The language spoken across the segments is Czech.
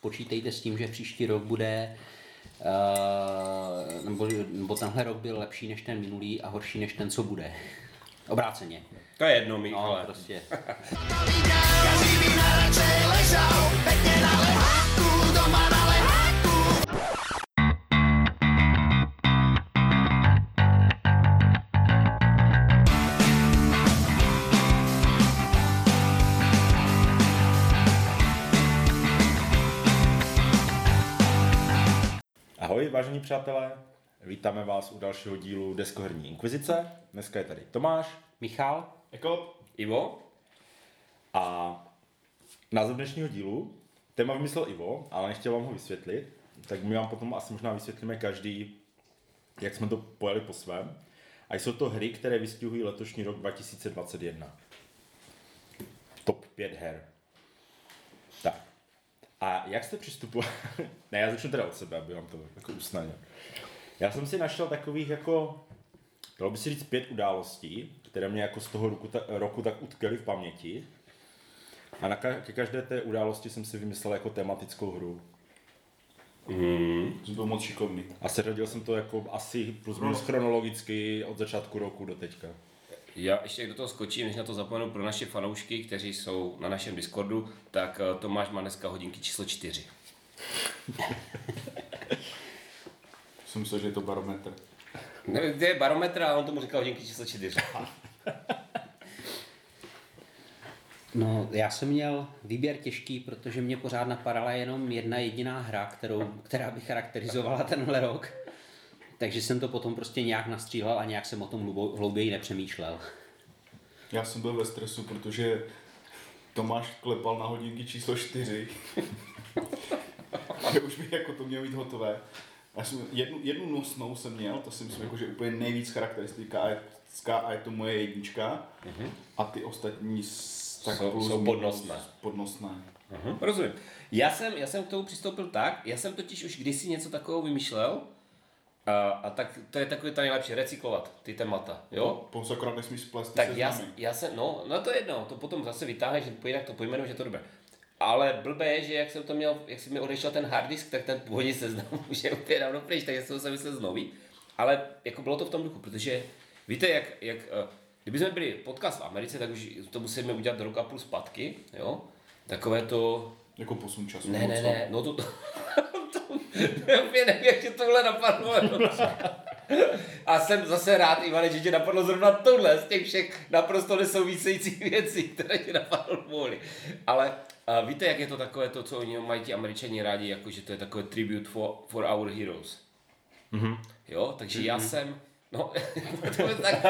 Počítejte s tím, že příští rok bude, uh, nebo, nebo tenhle rok byl lepší než ten minulý a horší než ten, co bude. Obráceně. To je jedno, No, Michale. prostě. vážení přátelé, vítáme vás u dalšího dílu Deskoherní inkvizice. Dneska je tady Tomáš Michal? Jako Ivo? a název dnešního dílu, téma vymyslel Ivo, ale nechtěl vám ho vysvětlit, tak my vám potom asi možná vysvětlíme každý, jak jsme to pojali po svém. A jsou to hry, které vystihují letošní rok 2021. Top 5 her. A jak jste přistupovali? ne, já začnu teda od sebe, aby vám to jako usnadnil. Já jsem si našel takových jako, dalo by si říct pět událostí, které mě jako z toho roku, ta, roku tak utkely v paměti. A na ka- ke každé té události jsem si vymyslel jako tematickou hru. Jsi byl moc šikovný. A seřadil jsem to jako asi plus minus chronologicky od začátku roku do teďka. Já ještě do toho skočím, než na to zapomenu pro naše fanoušky, kteří jsou na našem Discordu, tak eh, Tomáš má dneska hodinky číslo 4. Jsem myslel, že je to barometr. Ne, to je barometr a on tomu říkal hodinky číslo 4. No, já jsem měl výběr těžký, protože mě pořád napadala jenom jedna jediná hra, kterou, která by charakterizovala tenhle rok. Takže jsem to potom prostě nějak nastřílel a nějak jsem o tom hlubo- hlouběji nepřemýšlel. Já jsem byl ve stresu, protože Tomáš klepal na hodinky číslo 4. Ale už bych jako to měl mít hotové. Já jsem, jednu, jednu nosnou jsem měl, to si myslím, jako, že je úplně nejvíc charakteristika a je, a je to moje jednička. A ty ostatní tak Jsou- jsou podnosné. podnosné. Mhm, rozumím. Já jsem, já jsem k tomu přistoupil tak, já jsem totiž už kdysi něco takového vymýšlel, a, a tak to je takový ta nejlepší, recyklovat ty témata, jo? Po akorát nesmíš splést Tak já, já se, no, no to je jedno, to potom zase vytáhneš, že jinak to pojmenuješ, že to dobré. Ale blbé je, že jak jsem to měl, jak si mi odešel ten hard disk, tak ten původní seznam už je úplně dávno pryč, takže jsem se myslel znovu. Ale jako bylo to v tom duchu, protože víte, jak, jak eh, kdyby jsme byli podcast v Americe, tak už to musíme udělat rok a půl zpátky, jo? Takové to, Jako posun času. ne, ne, co? ne, no to já úplně nevím, jak tě tohle napadlo. A jsem zase rád, Ivane, že tě napadlo zrovna tohle z těch všech naprosto nesouvisejících věcí, které tě napadlo kvůli. Ale a víte, jak je to takové to, co oni mají ti američani rádi, jako že to je takové tribute for, for our heroes. Mm-hmm. Jo, takže mm-hmm. já jsem, no, to je tak,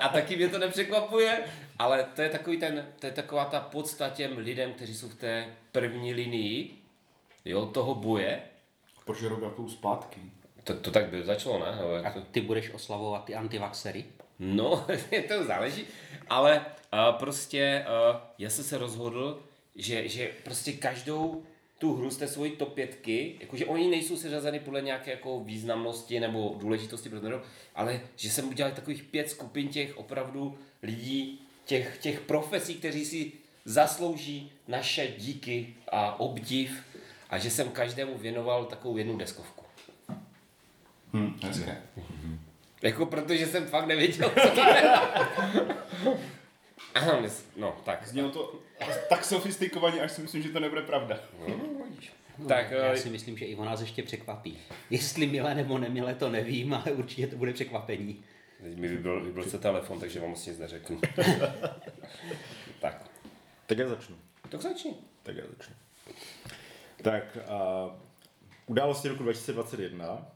a taky mě to nepřekvapuje, ale to je takový ten, to je taková ta podsta těm lidem, kteří jsou v té první linii, jo, toho boje. Proč je rok a půl zpátky? To, to tak by začalo, ne? Nebo A ty budeš oslavovat ty antivaxery? No, to záleží, ale uh, prostě uh, já jsem se rozhodl, že, že prostě každou tu hru z té svojí top pětky, jakože oni nejsou seřazeny podle nějaké jako významnosti nebo důležitosti pro ten rok, ale že jsem udělal takových pět skupin těch opravdu lidí, těch, těch profesí, kteří si zaslouží naše díky a obdiv a že jsem každému věnoval takovou jednu deskovku. Hm, hezké. Jako protože jsem fakt nevěděl, co to je. Ahem, No, tak. Znělo to tak sofistikovaně, až si myslím, že to nebude pravda. Tak, Já eh, si myslím, že Ivo nás ještě překvapí. Jestli milé nebo nemilé, to nevím, ale určitě to bude překvapení. teď mi vybil, vybil se telefon, takže vám moc nic neřeknu. tak, Tak já začnu. tak začni. Tak já začnu. Tak uh, události roku 2021,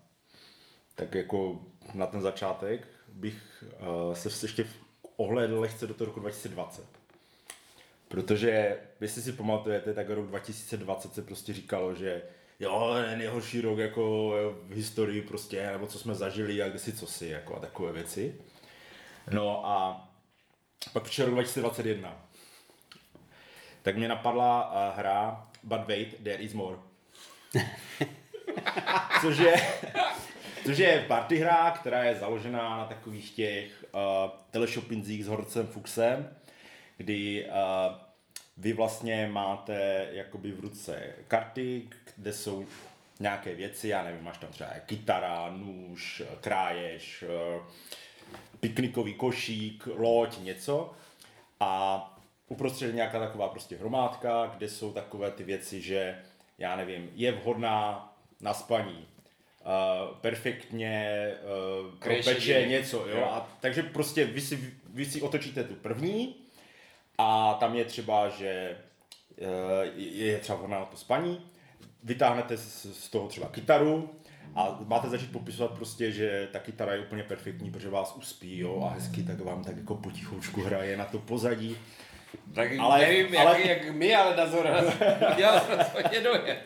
tak jako na ten začátek bych uh, se ještě ohlédl lehce do toho roku 2020. Protože, jestli si pamatujete, tak rok 2020 se prostě říkalo, že jo, nejhorší rok jako v historii prostě, nebo co jsme zažili a si co si, jako a takové věci. No a pak přišel rok 2021 tak mě napadla hra But wait, there is more. což je, což je party hra, která je založená na takových těch uh, teleshopinzích s Horcem Fuxem, kdy uh, vy vlastně máte jakoby v ruce karty, kde jsou nějaké věci, já nevím, máš tam třeba kytara, nůž, kráješ, eh, piknikový košík, loď, něco. A uprostřed je nějaká taková prostě hromádka, kde jsou takové ty věci, že já nevím, je vhodná na spaní, uh, perfektně uh, pro Kreše peče dění. něco, jo? Jo. A, takže prostě vy si, vy si otočíte tu první a tam je třeba, že uh, je třeba vhodná na to spaní, vytáhnete z, z toho třeba kytaru a máte začít popisovat prostě, že ta kytara je úplně perfektní, protože vás uspí, jo, a hezky tak vám tak jako potichoučku hraje na to pozadí. Tak Ale- ale, nevím, ale- jak, jak my, ale na Zora dělal rozhodně dojem.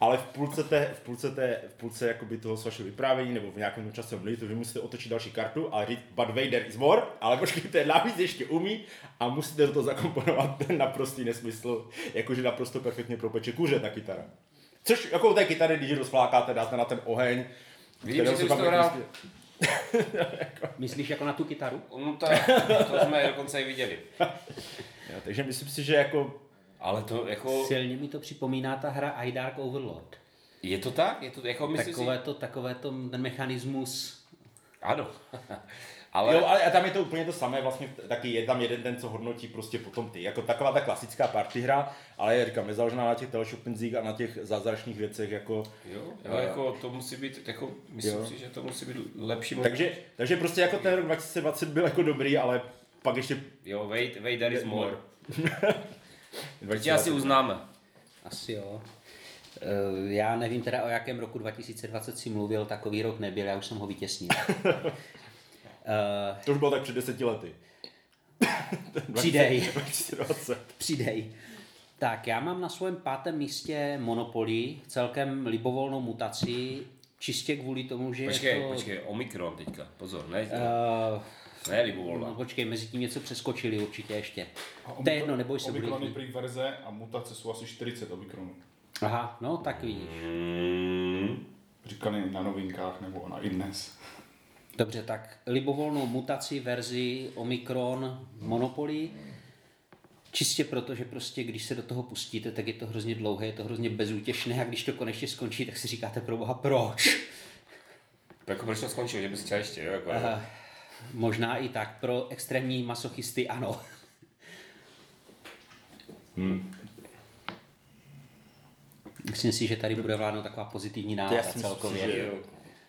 Ale v půlce, té, v půlce, té, v půlce jakoby toho vašeho vyprávění nebo v nějakém časovém limitu vy musíte otočit další kartu a říct but Vader is more, ale počkejte, navíc ještě umí a musíte do toho zakomponovat ten naprostý nesmysl, jakože naprosto perfektně propeče kuře ta kytara. Což jako u té kytary, když rozflákáte, dáte na ten oheň, Vidím, že jsi to hrál. Myslíš jako na tu kytaru? No to, to jsme dokonce i viděli. Jo, takže myslím si, že jako Ale to jako, Silně mi to připomíná ta hra I Dark Overlord. je to tak? Je to jako myslím Takové si, to, takové to, ten mechanismus. ano. Ale... Ale Jo, ale a tam je to úplně to samé, vlastně taky je tam jeden ten, co hodnotí prostě potom ty. Jako taková ta klasická party hra, ale já říkám, je založená na těch teleshoppingzích a na těch zázračných věcech, jako... jo, jo, jako to musí být, jako myslím Jo. si, že to musí být lepší. Takže, takže prostě jako ten rok 2020 byl jako dobrý, ale pak ještě Jo, wait, wait, there is more. Teď 2020. asi uznáme. Asi jo. Eh, Já nevím teda o jakém roku 2020 si mluvil, takový rok nebyl, já už jsem ho vytěsnil. Eh, To už bylo tak před deseti lety. Přidej. 2020. Přidej. Tak, já mám na svém pátém místě Monopoly, celkem libovolnou mutaci, čistě kvůli tomu, že Počkej, je to... počkej, Omikron teďka, pozor, ne, Uh, ne libovolna. no, počkej, mezi tím něco přeskočili určitě ještě. A To je jedno, neboj se, Omikron je prý verze a mutace jsou asi 40 omikronů. Aha, no tak vidíš. Mm, Říkali na novinkách nebo na iDnes. Dobře, tak libovolnou mutaci verzi Omikron Monopoly. Čistě proto, že prostě když se do toho pustíte, tak je to hrozně dlouhé, je to hrozně bezútěšné a když to konečně skončí, tak si říkáte pro boha proč. jako proč to skončilo, že bys chtěl ještě, jo? Jako, Uh, možná i tak, pro extrémní masochisty ano. Myslím si, že tady bude vládnout taková pozitivní nálada celkově. že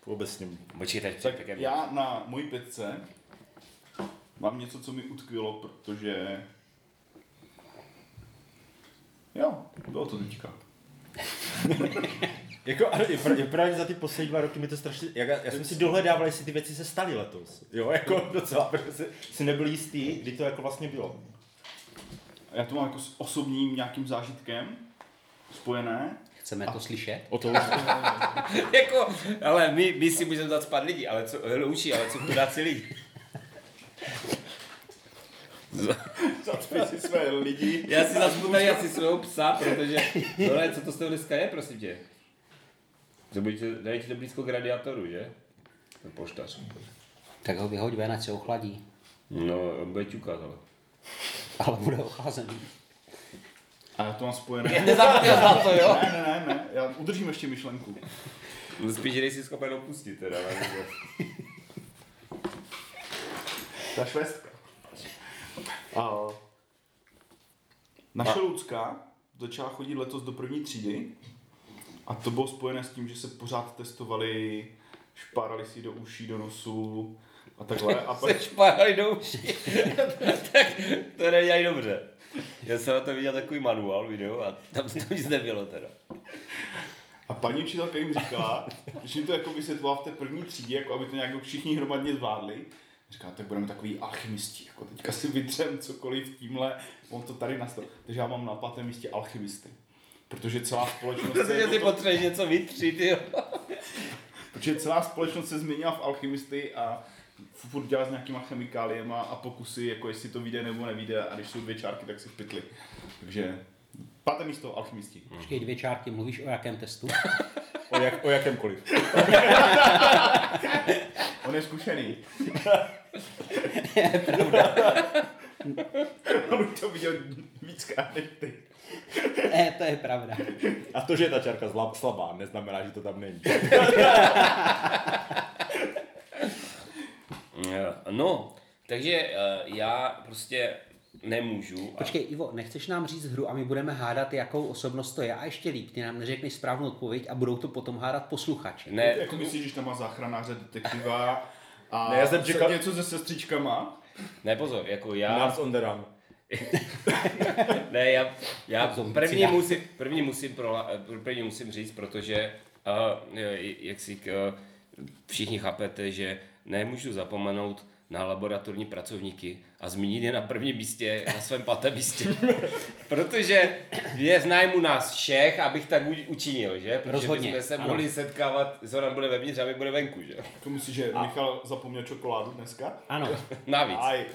vůbec ním. Počkej, Tak já na mojí pětce mám něco, co mi utkvělo, protože... Jo, bylo to teďka. Jako, ale je, právě za ty poslední dva roky mi to strašně, jak, já jsem si dohledával, jestli ty věci se staly letos. Jo, jako docela, protože si, si nebyl jistý, kdy to jako vlastně bylo. Já to mám jako s osobním nějakým zážitkem spojené. Chceme to slyšet? O to už, jako, ale my, my si můžeme dát spát lidi, ale co, loučí, ale co chudáci lidi. Zacpi si své lidi. Já si zaspu tady asi svého psa, protože, tohle, co to z toho dneska je, prosím tě? To budete, dají ti to blízko k radiátoru, že? Ten poštař. Tak ho vyhoď ven, ať se ochladí. No, on bude ťukat, ale. Ale bude ochlazený. A já to mám spojené. Nezapomněl na to, jo? Ne, ne, ne, ne, já udržím ještě myšlenku. Spíš, že nejsi schopen opustit teda. ale- Ta švestka. A naše Lucka začala chodit letos do první třídy a to bylo spojené s tím, že se pořád testovali, špárali si do uší, do nosu a takhle. A pak, Se špárali do uší. tak to nedělají dobře. Já jsem na to viděl takový manuál video a tam to nic nebylo teda. a paní učitelka jim říkala, když jim to jako vysvětlovala v té první třídě, jako aby to nějak všichni hromadně zvládli, říká, tak budeme takový alchymisti, jako teďka si vytřem cokoliv tímhle, on to tady nastavil. Takže já mám na pátém místě alchymisty. Protože celá společnost Protože jako ty to, potřebuješ něco vytřít, jo. protože celá společnost se změnila v alchymisty a furt dělá s nějakýma chemikáliema a pokusy, jako jestli to vyjde nebo nevyjde a když jsou dvě čárky, tak si špitli. Takže páté místo alchymisti. Počkej, dvě čárky, mluvíš o jakém testu? o, jak, o jakémkoliv. On je zkušený. On už to viděl víc víckrát než ty. Ne, to je pravda. A to, že je ta čárka slabá, neznamená, že to tam není. Eh, No, takže eh, já prostě nemůžu. A Počkej, Ivo, nechceš nám říct hru a my budeme hádat, jakou osobnost to je a ještě líp, ty nám neřekneš správnou odpověď a budou to potom hádat posluchači. ne, Jako myslíš, že tam má záchranáře, detektiva a Ne, já jsem se- čekal- něco se sestřičkama? ne, pozor, jako já... Nars on the run. Ne, já, já první musím, první musím, prola, první musím říct, protože uh, jak si uh, všichni chápete, že nemůžu zapomenout na laboratorní pracovníky a zmínit je na prvním místě, na svém patém místě. protože je z nájmu nás všech, abych tak učinil, že? Protože Rozhodně, bychom se ano. mohli setkávat, Zoran bude vevnitř a my bude venku, že? To myslíš, že Michal zapomněl čokoládu dneska? Ano, Navíc. Aj.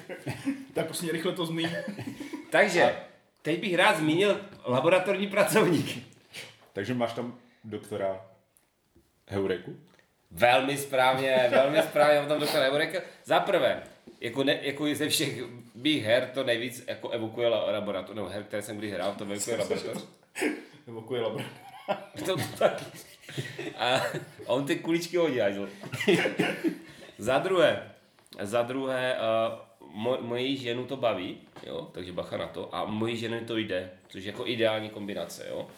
tak prostě rychle to zmíň. Takže, teď bych rád zmínil laboratorní pracovníky. Takže máš tam doktora Heureku? Velmi správně, velmi správně, mám tam doktora Eureka. Za prvé, jako, ne, jako ze všech mých her to nejvíc jako evokuje la- laborator, nebo her, které jsem kdy hrál, to evokuje laboratoř. Nebo kuj labra. To taky. A on ty kuličky hodí. Za druhé, za druhé, uh, mo, moji ženu to baví, jo, takže bacha na to, a moji ženy to jde, což je jako ideální kombinace, jo.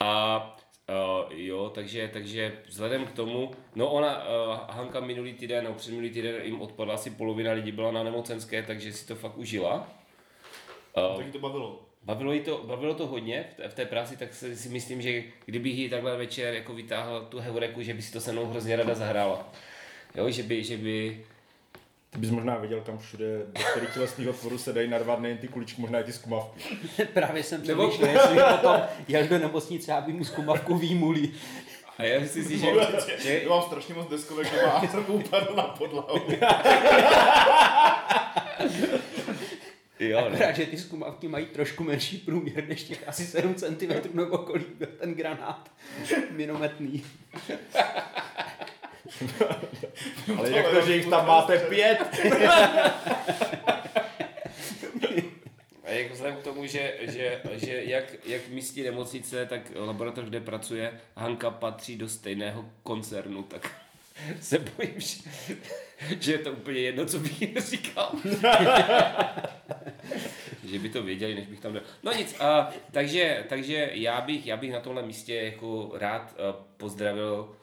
A Uh, jo, takže, takže vzhledem k tomu, no ona, uh, Hanka minulý týden, no před minulý týden jim odpadla asi polovina lidí, byla na nemocenské, takže si to fakt užila. Uh, Tak jí to bavilo. Bavilo, jí to, bavilo to hodně v té, v té práci, tak si si myslím, že kdybych jí takhle večer jako vytáhl tu heureku, že by si to se mnou hrozně rada zahrála. Jo, že by, že by, Ty bys možná věděl, kam všude do kterých tělesných otvorů se dají narvat nejen ty kuličky, možná i ty zkumavky. právě jsem Nebo- přemýšlel, jestli potom jel do nemocnice, aby mu zkumavku výmulí. a já si si, že, že Já mám strašně moc deskovek doma a jsem upadl na podlahu. jo. Akorát, že ty zkumavky mají trošku menší průměr než těch asi 7 cm nebo kolik byl ten granát minometný. Ale jak to, že jich tam máte pět? A jako vzhledem k tomu, že, že, že jak, jak místní nemocnice, tak laboratoř, kde pracuje Hanka, patří do stejného koncernu, tak se bojím, že, že je to úplně jedno, co bych jim říkal. že by to věděli, než bych tam dal. No nic, a, takže, takže já, bych, já bych na tomhle místě jako rád a, pozdravil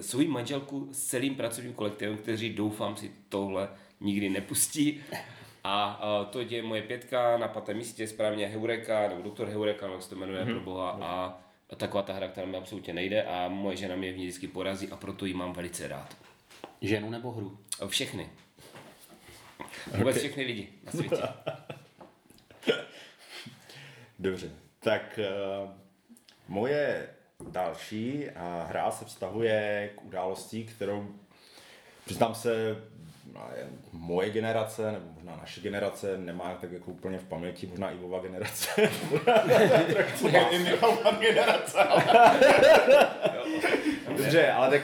svou manželku s celým pracovním kolektivem, kteří doufám si tohle nikdy nepustí. A, a to je moje pětka na patém místě, správně Heureka, nebo doktor Heureka, nebo jak se to jmenuje, mm-hmm. pro boha. A, taková ta hra, která mi absolutně nejde a moje žena mě v ní vždycky porazí a proto ji mám velice rád. Ženu nebo hru? A Všechny. Vůbec Ok. všechny lidi na světě. Dobře, tak uh, moje další hra se vztahuje k události, kterou přiznám se, no, je moje generace, nebo možná naše generace, nemá tak jako úplně v paměti, možná i Vova generace. I generace. Dobře, ale tak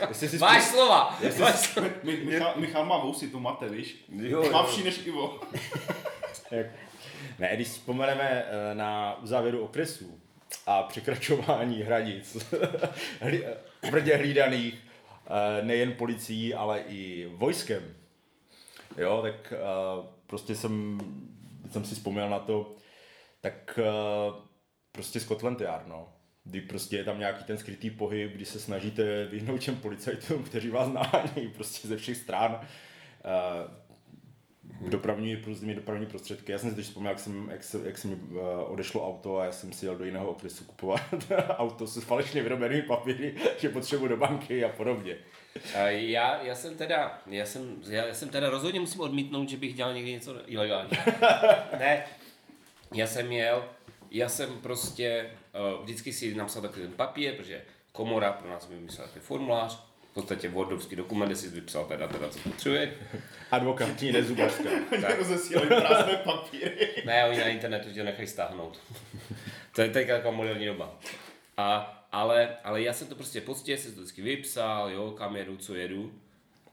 uh, jestli si Máš slova! Máš slova. Mi- Michal, Michal má vousy, to máte, víš? Jo, jo. než Ivo. Ne, když vzpomeneme eh, na uzávěru okresů a překračování hranic, tvrdě hlídaných eh, nejen policií, ale i vojskem, jo, tak eh, prostě jsem, jsem si vzpomněl na to, tak eh, prostě Scotland Yard, no. Kdy prostě je tam nějaký ten skrytý pohyb, kdy se snažíte vyhnout těm policajtům, kteří vás nahánějí prostě ze všech stran. Eh, dopravní, různými dopravní prostředky. Já jsem si teď vzpomněl, jak, jsem, jak, se, jak se mi uh, odešlo auto a já jsem si jel do jiného okresu kupovat auto s falešně vyrobenými papíry, že potřebuji do banky a podobně. Já, já jsem teda, já jsem, já, já jsem teda rozhodně musím odmítnout, že bych dělal někdy něco ilegálního. ne, já jsem jel, já jsem prostě uh, vždycky si napsal takový ten papír, protože komora pro nás vymyslela takový formulář, podstatě wordovský dokument, kde si vypsal teda, teda co potřebuje. Advokátní nezubařka. Tak rozesílají prázdné papíry. Ne, oni na internetu tě nechají stáhnout. to je teď jako moderní doba. A, ale, ale já jsem to prostě poctivě si to vždycky vypsal, jo, kam jedu, co jedu.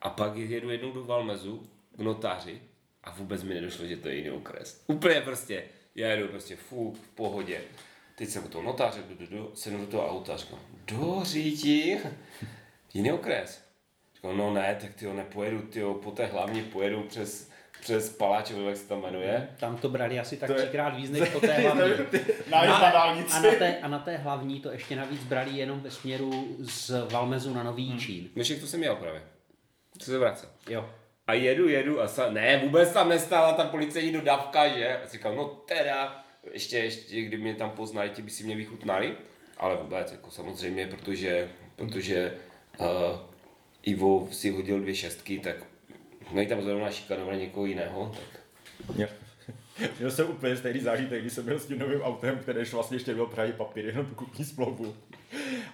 A pak jedu jednou do Valmezu k notáři A vůbec mi nedošlo, že to je jiný okres. Úplně prostě, já jedu prostě fuk, v pohodě. Teď jsem u toho notáře, jdu, jdu, jdu, sednu do toho auta a říkám, do říti, jiný okres. Říkám, no ne, tak ty nepojedu, ty po té hlavně pojedu přes, přes Paláčovo, jak se tam jmenuje. Tam to brali asi tak To je- třikrát víc než po té hlavní. Nájezd na A, a, na té, a na té hlavní to ještě navíc brali jenom ve směru z Valmezu na Nový Hmm. Čín. Myšek to jsem měl právě. Co se vracel. Jo. A jedu, jedu a sa, ne, vůbec tam nestála ta policejní dodávka, že? A říkal, no teda, ještě, ještě, kdyby mě tam poznali, ti by si mě vychutnali. Ale vůbec, jako samozřejmě, protože, protože uh, Ivo si hodil dvě šestky, tak no tam zrovna šikanovat někoho jiného, tak Měl, měl jsem úplně stejný zážitek, když jsem byl s tím novým autem, které vlastně ještě byl právě papír, jenom tu kupní smlouvu.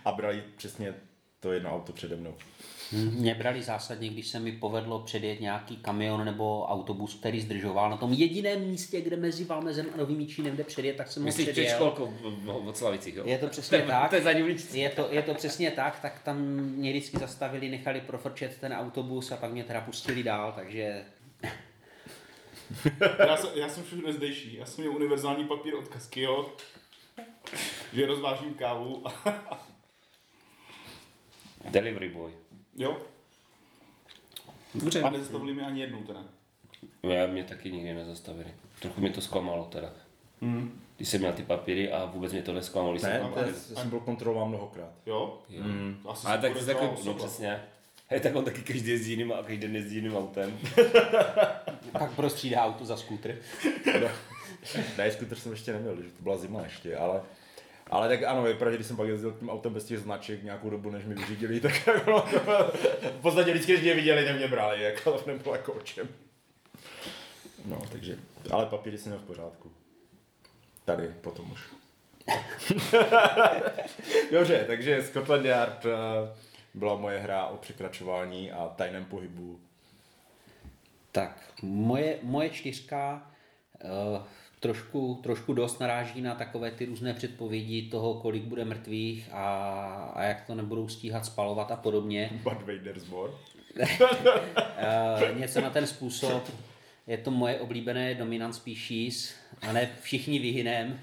A brali přesně to jedno auto přede mnou. Mě brali zásadně, když se mi povedlo předjet nějaký kamion nebo autobus, který zdržoval na tom jediném místě, kde mezi Valmezem a Novým Čínem jde předjet, tak jsem myslíš před předjel. školkou v- v- od Slavicích, jo? Je to přesně je- tak. To je za. Je to, je to přesně tak, tak tam mě vždycky zastavili, nechali profrčet ten autobus a pak mě teda pustili dál, takže Já jsem, já jsem všechno zdejší. Já jsem měl univerzální papír od Kaskio, že rozvážím kávu. Delivery boy. Jo, Dobře. a nezastavili mi ani jednou teda. Já mě taky nikdy nezastavili. Trochu mě to zklamalo teda. Hmm. Když jsem měl ty papíry a vůbec mě to nesklamalo. Ne, jsem to jsem byl kontrolován mnohokrát. Jo? Jo. Asi Ale tak, tak no osoba. přesně. Hej, tak on taky každý jezdí jiným a každý den jezdí jiným autem. pak prostřídá auto za skútr. Ne, skuter jsem ještě neměl, že to byla zima ještě, ale ale tak ano, je pravda, když jsem pak jezdil tím autem bez těch značek nějakou dobu, než mi vyřídili, tak jako, v podstatě vždycky, když mě viděli, tak mě brali, jako, to nebylo jako o čem. No, takže, ale papíry jsem měl v pořádku. Tady, potom už. Dobře, takže Scotland Yard eh, byla moje hra o překračování a tajném pohybu. Tak, moje, moje čtyřka uh, trošku, trošku dost naráží na takové ty různé předpovědi toho, kolik bude mrtvých a, a jak to nebudou stíhat spalovat a podobně. Bud Vader's War. Něco na ten způsob. Je to moje oblíbené dominant species a ne všichni vyhynem.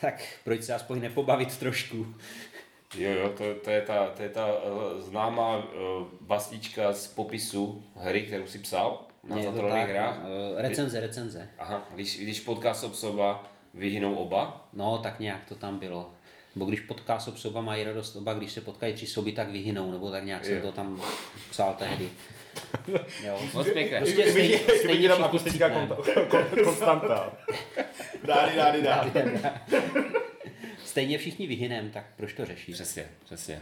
Tak proč se aspoň nepobavit trošku? Jo, jo, to, to je ta, to je ta uh, známá uh, z popisu hry, kterou si psal na Je to tak, hrách. eh, recenze, recenze. Aha, když, když potká osoba, vyhynou oba. No, tak nějak to tam bylo. Nebo když potká soba, mají radost oba, když se potkají tři soby, tak vyhynou, nebo tak nějak jsem Jo. to tam psal tehdy. Jo. Moc pěkné. Prostě stejně, stejně tam všichni akustická konstanta. Dády, dády, dády. Stejně všichni vyhynem, tak proč to řešit? Přesně, přesně.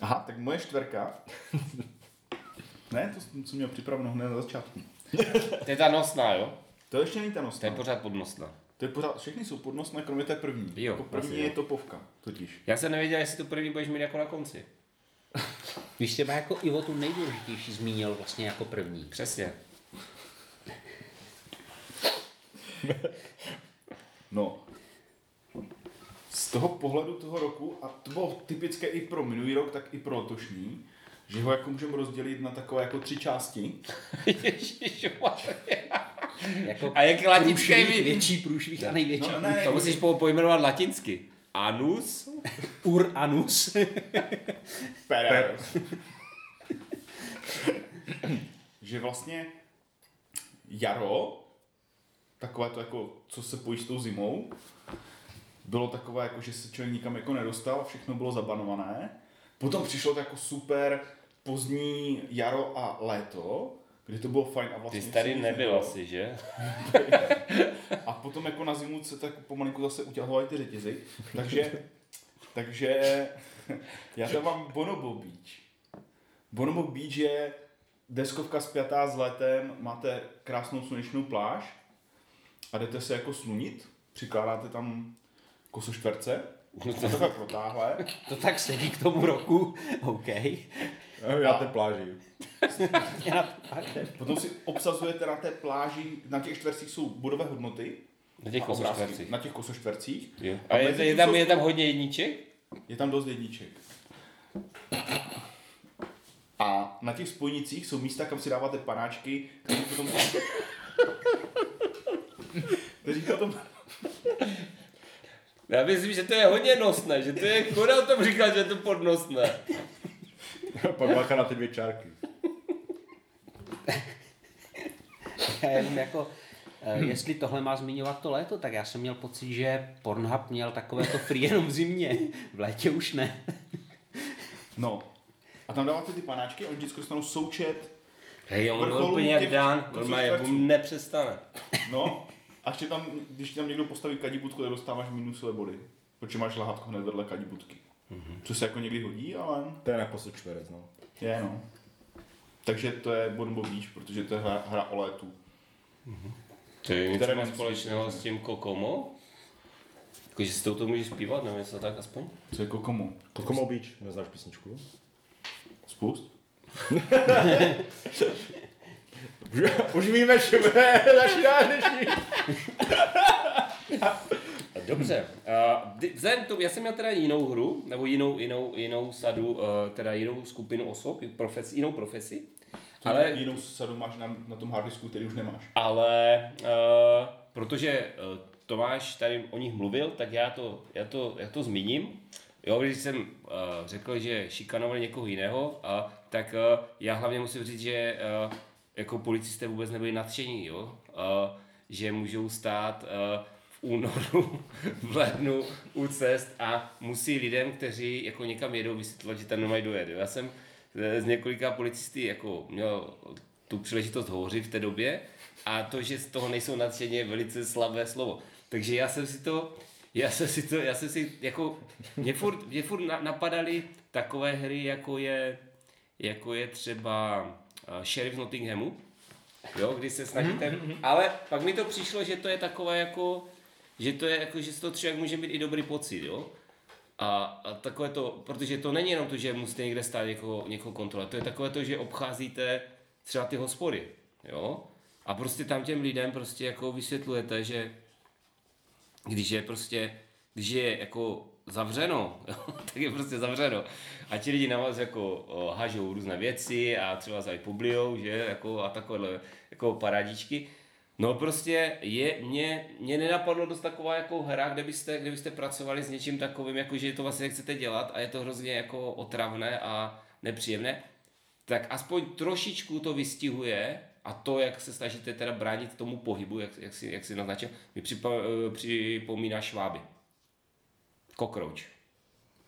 Aha, tak moje čtverka. Ne, to jsem, jsem měl připraveno hned na začátku. To je ta nosná, jo? To ještě není ta To je nosná. pořád podnosná. To je pořád, všechny jsou podnosné, kromě té první. Jo, jako první vlastně, je jo. topovka, totiž. Já jsem nevěděl, jestli to první budeš mít jako na konci. Víš, třeba jako Ivo tu nejdůležitější zmínil vlastně jako první. Přesně. No. Z toho pohledu toho roku, a to bylo typické i pro minulý rok, tak i pro letošní, že ho jako můžeme rozdělit na takové jako tři části. Jako A jak latinské průšvih, vy- větší průšvih a největší. No, ne, To musíš po- pojmenovat latinsky. Anus. Ur anus. Per. že vlastně jaro, takové to jako, co se pojí s tou zimou, bylo takové jako, že se člověk nikam jako nedostal, všechno bylo zabanované. Potom přišlo to jako super pozdní jaro a léto, kdy to bylo fajn a Ty vlastně jsi tady nebyl nebylo. asi, že? A potom jako na zimu se tak pomalinku zase utěhovaly ty řetězy. Takže, takže já tam mám Bonobo Beach. Bonobo Beach je deskovka spjatá s letem, máte krásnou slunečnou pláž a jdete se jako slunit, přikládáte tam kosoštverce, No to takhle protáhle, To tak sedí k tomu roku. OK. Já té pláži. Je potom si obsazujete na té pláži, na těch čtvercích jsou bodové hodnoty, Na těch kosoštvercích. Na těch kosoštvercích. Jo. A A je, je, tam, jsou- je tam hodně jedniček? Je tam dost jedniček. A na těch spojnicích jsou místa, kam si dáváte panáčky, kteří potom... kteří potom... Já myslím, že to je hodně nosné, že to je koda o tom říkat, že je to podnosné. Pak bacha na ty dvě čárky. Já jenom jako, eh, jestli tohle má zmiňovat to léto, tak já jsem měl pocit, že Pornhub měl takové to free jenom v zimě. V létě už ne. No. A tam dáváte ty panáčky a oni vždycky dostanou součet. Hej, on byl úplně jak kocových normálně nepřestane. No. A ještě tam, když ti tam někdo postaví kadibutku, tak dostáváš minusové body. Protože máš lahátko hned vedle kadibutky. Mm-hmm. Co se jako někdy hodí, ale To je naposled čtverec, no. je no. Takže to je Bonbo Beach, protože to je hra, hra o létu. To je něco společného s tím Kokomo? Jakože si to můžeš zpívat, nebo něco tak aspoň? Co je Kokomo? Kokomo Beach, neznáš písničku? Spust? Už, víme, že naši dnešní. Dobře. Uh, vzhledem k tomu, já jsem měl teda jinou hru, nebo jinou, jinou, jinou sadu, uh, teda jinou skupinu osob, profesi, jinou profesi. Ale Ale, jinou sadu máš na, na tom hardisku, který už nemáš. ale uh, protože uh, Tomáš tady o nich mluvil, tak já to, já to, já to zmíním. Jo, když jsem uh, řekl, že šikanovali někoho jiného, uh, tak uh, já hlavně musím říct, že uh, jako policisté vůbec nebyli nadšení, jo? Uh, že můžou stát uh, únoru, v lednu u cest a musí lidem, kteří jako někam jedou, vysvětlovat, že tam nemají dojet. Já jsem eh, s několika policisty jako měl tu příležitost hovořit v té době a to, že z toho nejsou nadšení, je velice slabé slovo. Takže já jsem si to, já jsem si to, já jsem si jako, mě furt, mě furt na- napadaly takové hry, jako je, jako je třeba uh, Sheriff Nottinghamu, jo, kdy se snažíte, ale pak mi to přišlo, že to je takové jako, že to je jako, že toho člověk může mít i dobrý pocit, jo. A, a takové to, protože to není jenom to, že musíte někde stát někoho, někoho kontrolovat, to je takové to, že obcházíte třeba ty hospody, jo. A prostě tam těm lidem prostě jako vysvětlujete, že když je prostě, když je jako zavřeno, tak je prostě zavřeno. A ti lidi na vás jako hažou různé věci a třeba i publijou, že, jako a takovéhle jako parádičky. No prostě je, mě, mě nenapadlo dost taková jako hra, kde byste, kde byste pracovali s něčím takovým, jako že to vlastně nechcete dělat a je to hrozně jako otravné a nepříjemné, tak aspoň trošičku to vystihuje a to, jak se snažíte teda bránit tomu pohybu, jak, jak, si, jak si naznačil, mi eh, připomíná šváby. Cockroach.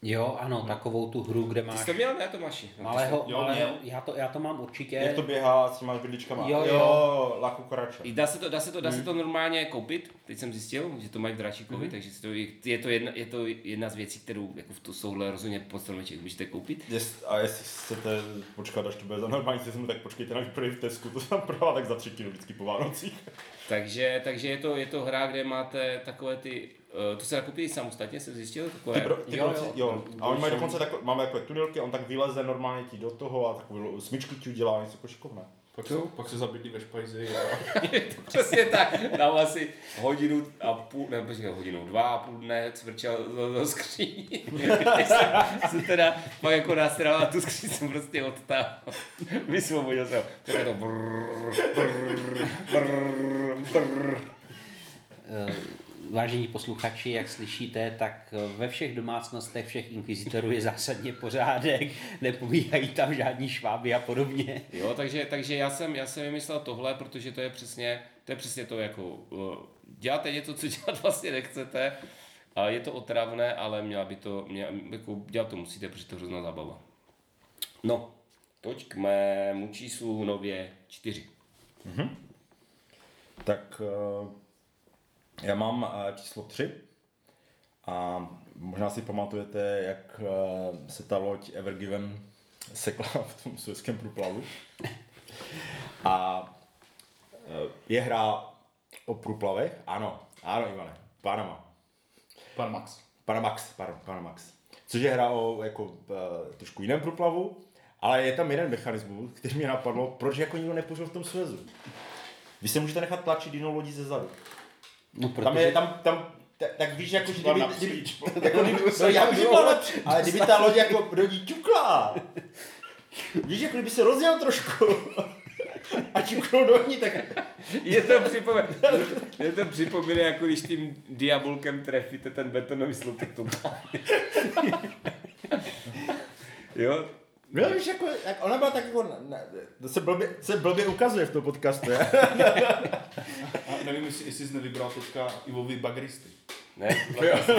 Jo, ano, takovou tu hru, kde Ty máš jsi to měl, ne Tomáši? No, ty malého, Jo, malého měl. já, to, já to mám určitě. Jak to běhá s těma vidličkama? Jo, jo. jo La Cucaracha. I Dá se to, dá se to, dá se to normálně koupit, teď jsem zjistil, že to mají v Dráčíkovi, takže si to, je, to jedna, je to jedna z věcí, kterou jako v to souhle rozhodně po stromeček můžete koupit. Jest, a jestli chcete počkat, až to bude za normální cenu, tak počkejte na výprodej v Tesku, to tam prodává tak za třetinu vždycky po Vánocích. Takže, takže je, to, je to hra, kde máte takové ty, uh, to se dá koupit i samostatně, jsem zjistil, takové, Ty, pro, ty Jo, jo, jo. jo. A oni mají dokonce takové, máme takové tunelky, on tak vyleze normálně ti do toho a takovou smyčku ti udělá něco jako šikovné. Pak se, pak se zabydlí ve špajzi a Přesně tak, dám asi hodinu a půl, ne, počkej, hodinu, dva a půl dne cvrčel do, do skříní. Jsem, jsem teda pak jako nastrával tu skříň jsem prostě odtáhl. Vysvobodil jsem. Tak je to brrr, brrr, brrr, brrr. Eh, Vážení posluchači, jak slyšíte, tak eh, ve všech domácnostech všech inkvizitorů je zásadně pořádek, nepobíhají tam žádní šváby a podobně. Jo, takže, takže já jsem, já jsem vymyslel tohle, protože to je přesně, to je přesně to, jako uh, děláte něco, co dělat vlastně nechcete, a je to otravné, ale měla by to, měla, jako dělat to musíte, protože to je hrozná zábava. No, toť k mému číslu nově čtyři. Tak eh, já mám eh, číslo 3 a možná si pamatujete, jak eh, se ta loď Ever Given sekla v tom suezském průplavu. A eh, je hra o průplavech? Ano, ano Ivane, Panama. pan Max. Panamax, pardon, Panamax. Což je hra o jako, trošku jiném průplavu, ale je tam jeden mechanismus, který mě napadlo, proč jako nikdo nepoužil v tom Suezu. Vy se můžete nechat tlačit jinou lodí ze zadu. No, Tam je, tam, tam, tak, tak víš, jako, že kdyby, kdyby, jako, kdyby, no, já vím, ale, ale kdyby ta loď jako do ní ťukla, Víš, jako kdyby se rozjel trošku. A čuknul do ní, tak Je to připomíná, je to připomíná, jako když tím diabolkem trefíte ten betonový sloupek to Jo, No, víš, jako, jak ona byla tak jako, ne, to se blbě, se blbě ukazuje v tom podcastu, je? A nevím, jestli, jestli jsi nevybral teďka Ivovi bagristy. Ne,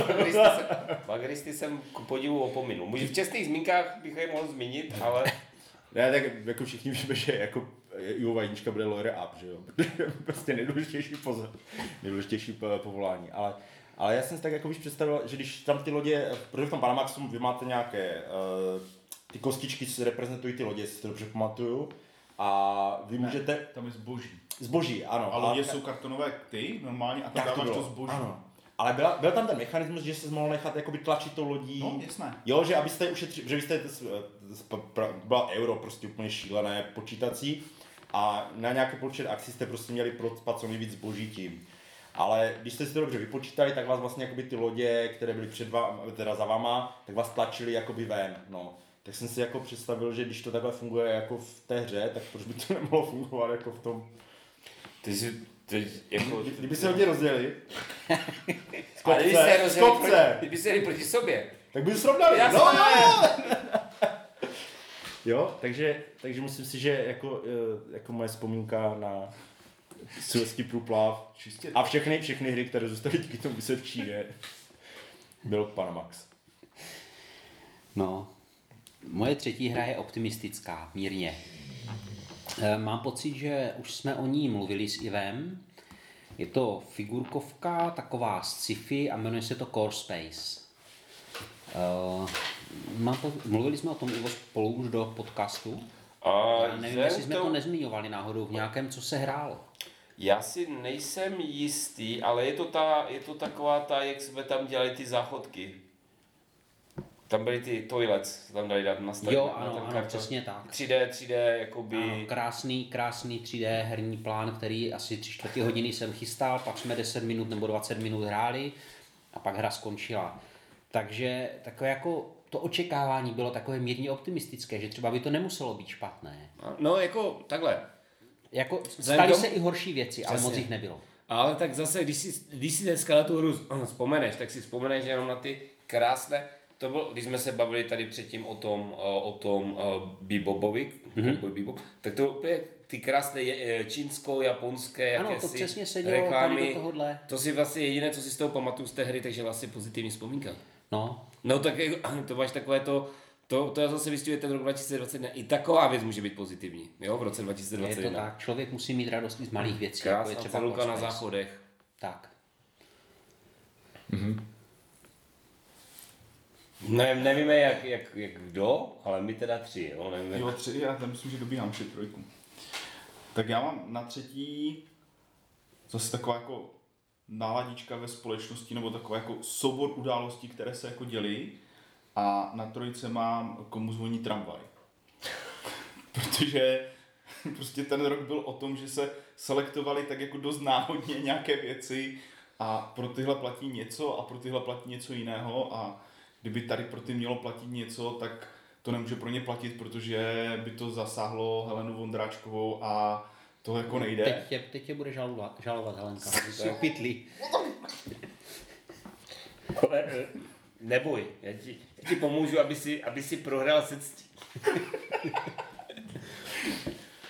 bagristy jsem, bagristy jsem ku podivu opominul. Může v čestných zmínkách bych je mohl zmínit, ale Ne, tak jako všichni víme, že jako Ivo Vajnička bude lawyer up, že jo? Prostě nejdůležitější pozor, nejdůležitější po- povolání, ale ale já jsem si tak jako víš představil, že když tam ty lodě, protože v tom Panamaxu vy máte nějaké uh, ty kostičky, co reprezentují ty lodě, jestli to dobře pamatuju, a vy můžete, Tam je zboží. zboží, ano. A lodě jsou kartonové ty normálně a tam tak to dáváš to, bylo, zboží. ano. Ale byla, byl tam ten mechanismus, že se mohl nechat jakoby tlačit to lodí. No, jasné. Jo, že abyste ušetřili, že vy jste, byla euro prostě úplně šílené počítací a na nějaký počet akcí jste prostě měli procpat co nejvíc zboží tím. Ale když jste si to dobře vypočítali, tak vás vlastně jakoby ty lodě, které byly před vám, teda za vama, tak vás tlačili jakoby ven, no. Tak jsem si jako představil, že když to takhle funguje jako v té hře, tak proč by to nemohlo fungovat jako v tom, ty si, ty, jako, kdyby se hodně rozdělili, ale když kopce, se kopce. proti, kdyby se proti sobě. tak by to srovnali. Jasné. No, jo! jo, takže, takže myslím si, že jako, eh, jako moje vzpomínka na Suezký průplav Čistě a všechny, všechny hry, které zůstaly díky tomu se v Číně, byl Panamax. No, moje třetí hra je optimistická, mírně. Eh, Mám pocit, že už jsme o ní mluvili s Ivem. Je to figurkovka, taková sci-fi a jmenuje se to Core Space. Uh, mám po, mluvili jsme o tom Ivo spolu už do podcastu. A Já nevím, jestli jsme to nezmiňovali náhodou v nějakém, co se hrálo. Já si nejsem jistý, ale je to, ta, je to taková ta, jak jsme tam dělali ty záchodky. Tam byly ty toilets, tam dali dát nastavit. Jo, na ano, ten ano, přesně tak. 3D, 3D, jakoby... Ano, krásný, krásný 3D herní plán, který asi tři čtvrtě hodiny jsem chystal, pak jsme 10 minut nebo 20 minut hráli a pak hra skončila. Takže takové jako to očekávání bylo takové mírně optimistické, že třeba by to nemuselo být špatné. No, jako takhle. Jako staly k tomu- se i horší věci, ale Přesně. moc jich nebylo. Ale tak zase, když si, když si dneska na tu hru vzpomeneš, tak si vzpomeneš jenom na ty krásné, to bylo, když jsme se bavili tady předtím o tom, o tom uh, Bebobovi, Mhm. mm-hmm. Bebop, tak to úplně ty krásné je- eh, čínsko-japonské Ano, to jakési přesně sedělo tady do tohohle. To si vlastně jediné, co si z toho pamatuju z té hry, takže vlastně pozitivní vzpomínka. No, No tak jako, to máš takové to, to, to zase vystihuje ten rok 2021. I taková věc může být pozitivní, jo, v roce je 2021. to tak. Člověk musí mít radost i z malých věcí, jako je Krásná třeba na záchodech. Tak. Ne, nevíme jak, jak, jak kdo, ale my teda tři, jo, nevíme. Jo, tři, já tam myslím, že dobíhám ještě trojku. Tak já mám na třetí zase taková jako náladička ve společnosti, nebo takový jako soubor událostí, které se jako dělí. A na trojice mám komu zvoní tramvaj. Protože prostě ten rok byl o tom, že se selektovali tak jako dost náhodně nějaké věci a pro tyhle platí něco a pro tyhle platí něco jiného a kdyby tady pro ty mělo platit něco, tak to nemůže pro ně platit, protože by to zasáhlo Helenu Vondráčkovou a to jako nejde. Teď tě, teď tě bude žalovat, žalovat Helenka. To je pytlí. Ale, eh, Neboj, já ti, já ti pomůžu, aby si, aby si prohrál se ctí.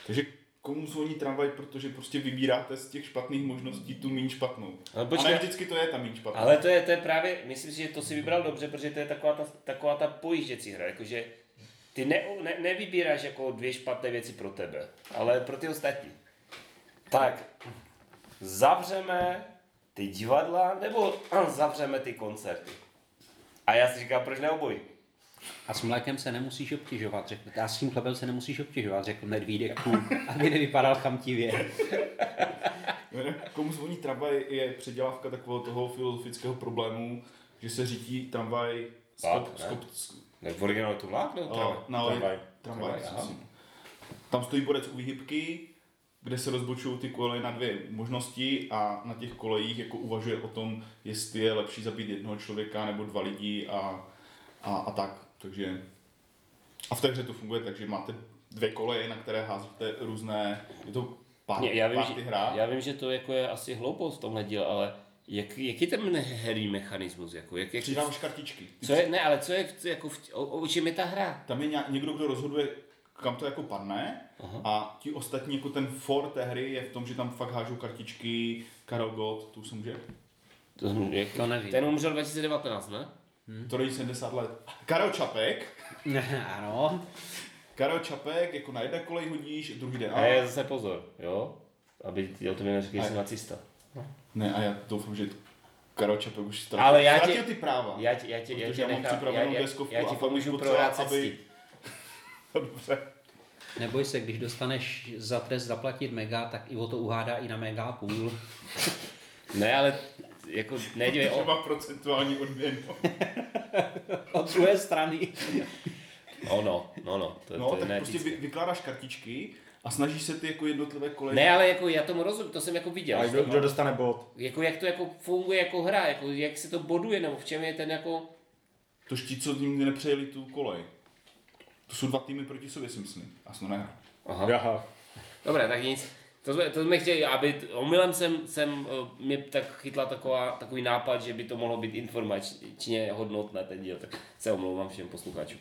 Takže komu zvoní tramvaj, protože prostě vybíráte z těch špatných možností tu méně špatnou. Ale počkej. ne vždycky to je ta méně špatná. Ale to je, to je právě, myslím si, že to si vybral dobře, protože to je taková ta, taková ta pojížděcí hra, jakože ty ne, ne, nevybíráš jako dvě špatné věci pro tebe, ale pro ty ostatní. Tak, zavřeme ty divadla, nebo zavřeme ty koncerty. A já si říkám, proč ne obojí? A s mlékem se nemusíš obtěžovat, řekl. A s tím chlebem se nemusíš obtěžovat, řekl medvídek, aby nevypadal chamtivě. Komu zvoní tramvaj je předělávka takového toho filozofického problému, že se řídí tramvaj Vlak, skop, ne? skop, skop, Ne, v originálu to vlák, nebo tramvaj? o, na Tramvaj. tramvaj. Tramvaj. Tam stojí bodec u výhybky, kde se rozbočují ty koleje na dvě možnosti a na těch kolejích jako uvažuje o tom, jestli je lepší zabít jednoho člověka nebo dva lidi a, a, a tak. Takže A v té hře to funguje tak, že máte dvě koleje, na které házíte různé, je to pár, Mě, já, vím, že, hra. já vím, že to jako je asi hloupost v tomhle díle, ale jak, jaký ten herní mechanismus? Jako, jak, jak, Přidáváš kartičky. Ty co je, ne, ale co je, v- jako, v- o, o čem je ta hra? Tam je nějak, někdo, kdo rozhoduje, kam to jako padne Aha. a ti ostatní, jako ten for té hry je v tom, že tam fakt hážou kartičky, Karel Gott, tu se může? To, jak, To nevím. Ten umřel 2019, ne? To je 70 let. Karel Čapek, ano. Karel Čapek, jako na jedné kolej hodíš, druhý den. A je zase pozor, jo? Aby ty o tom neřekli, že jsem nacista. Ne, a já doufám, že Karel Čapek už ztratil, Ale já tě- ty práva. Já ti, já ti, já ti já mám nechám, já, připravenou já, deskovku já a ti pomůžu prohrát se aby-. Dobře. Neboj se, když dostaneš za trest zaplatit mega, tak i o to uhádá i na mega a půl. Ne, ale jako nejde Že o... má procentuální odměnu. Od druhé strany. Ono, no, no, to, No, to je tak ne, prostě vy, vykládáš kartičky a snažíš se ty jako jednotlivé koleje. Ne, ale jako já tomu rozumím, to jsem jako viděl. A kdo, kdo dostane bod? Jako jak to jako funguje jako hra, jako jak se to boduje, nebo v čem je ten jako... To ti, co nikdy nepřejeli tu kolej. To jsou dva týmy proti sobě, si myslím. A jsem nehrál. Aha. Aha. Dobré, tak nic. To jsme, to jsme chtěli, aby omylem jsem, jsem eh, mě tak chytla taková, takový nápad, že by to mohlo být informačně hodnotné ten díl, tak se omlouvám všem posluchačům.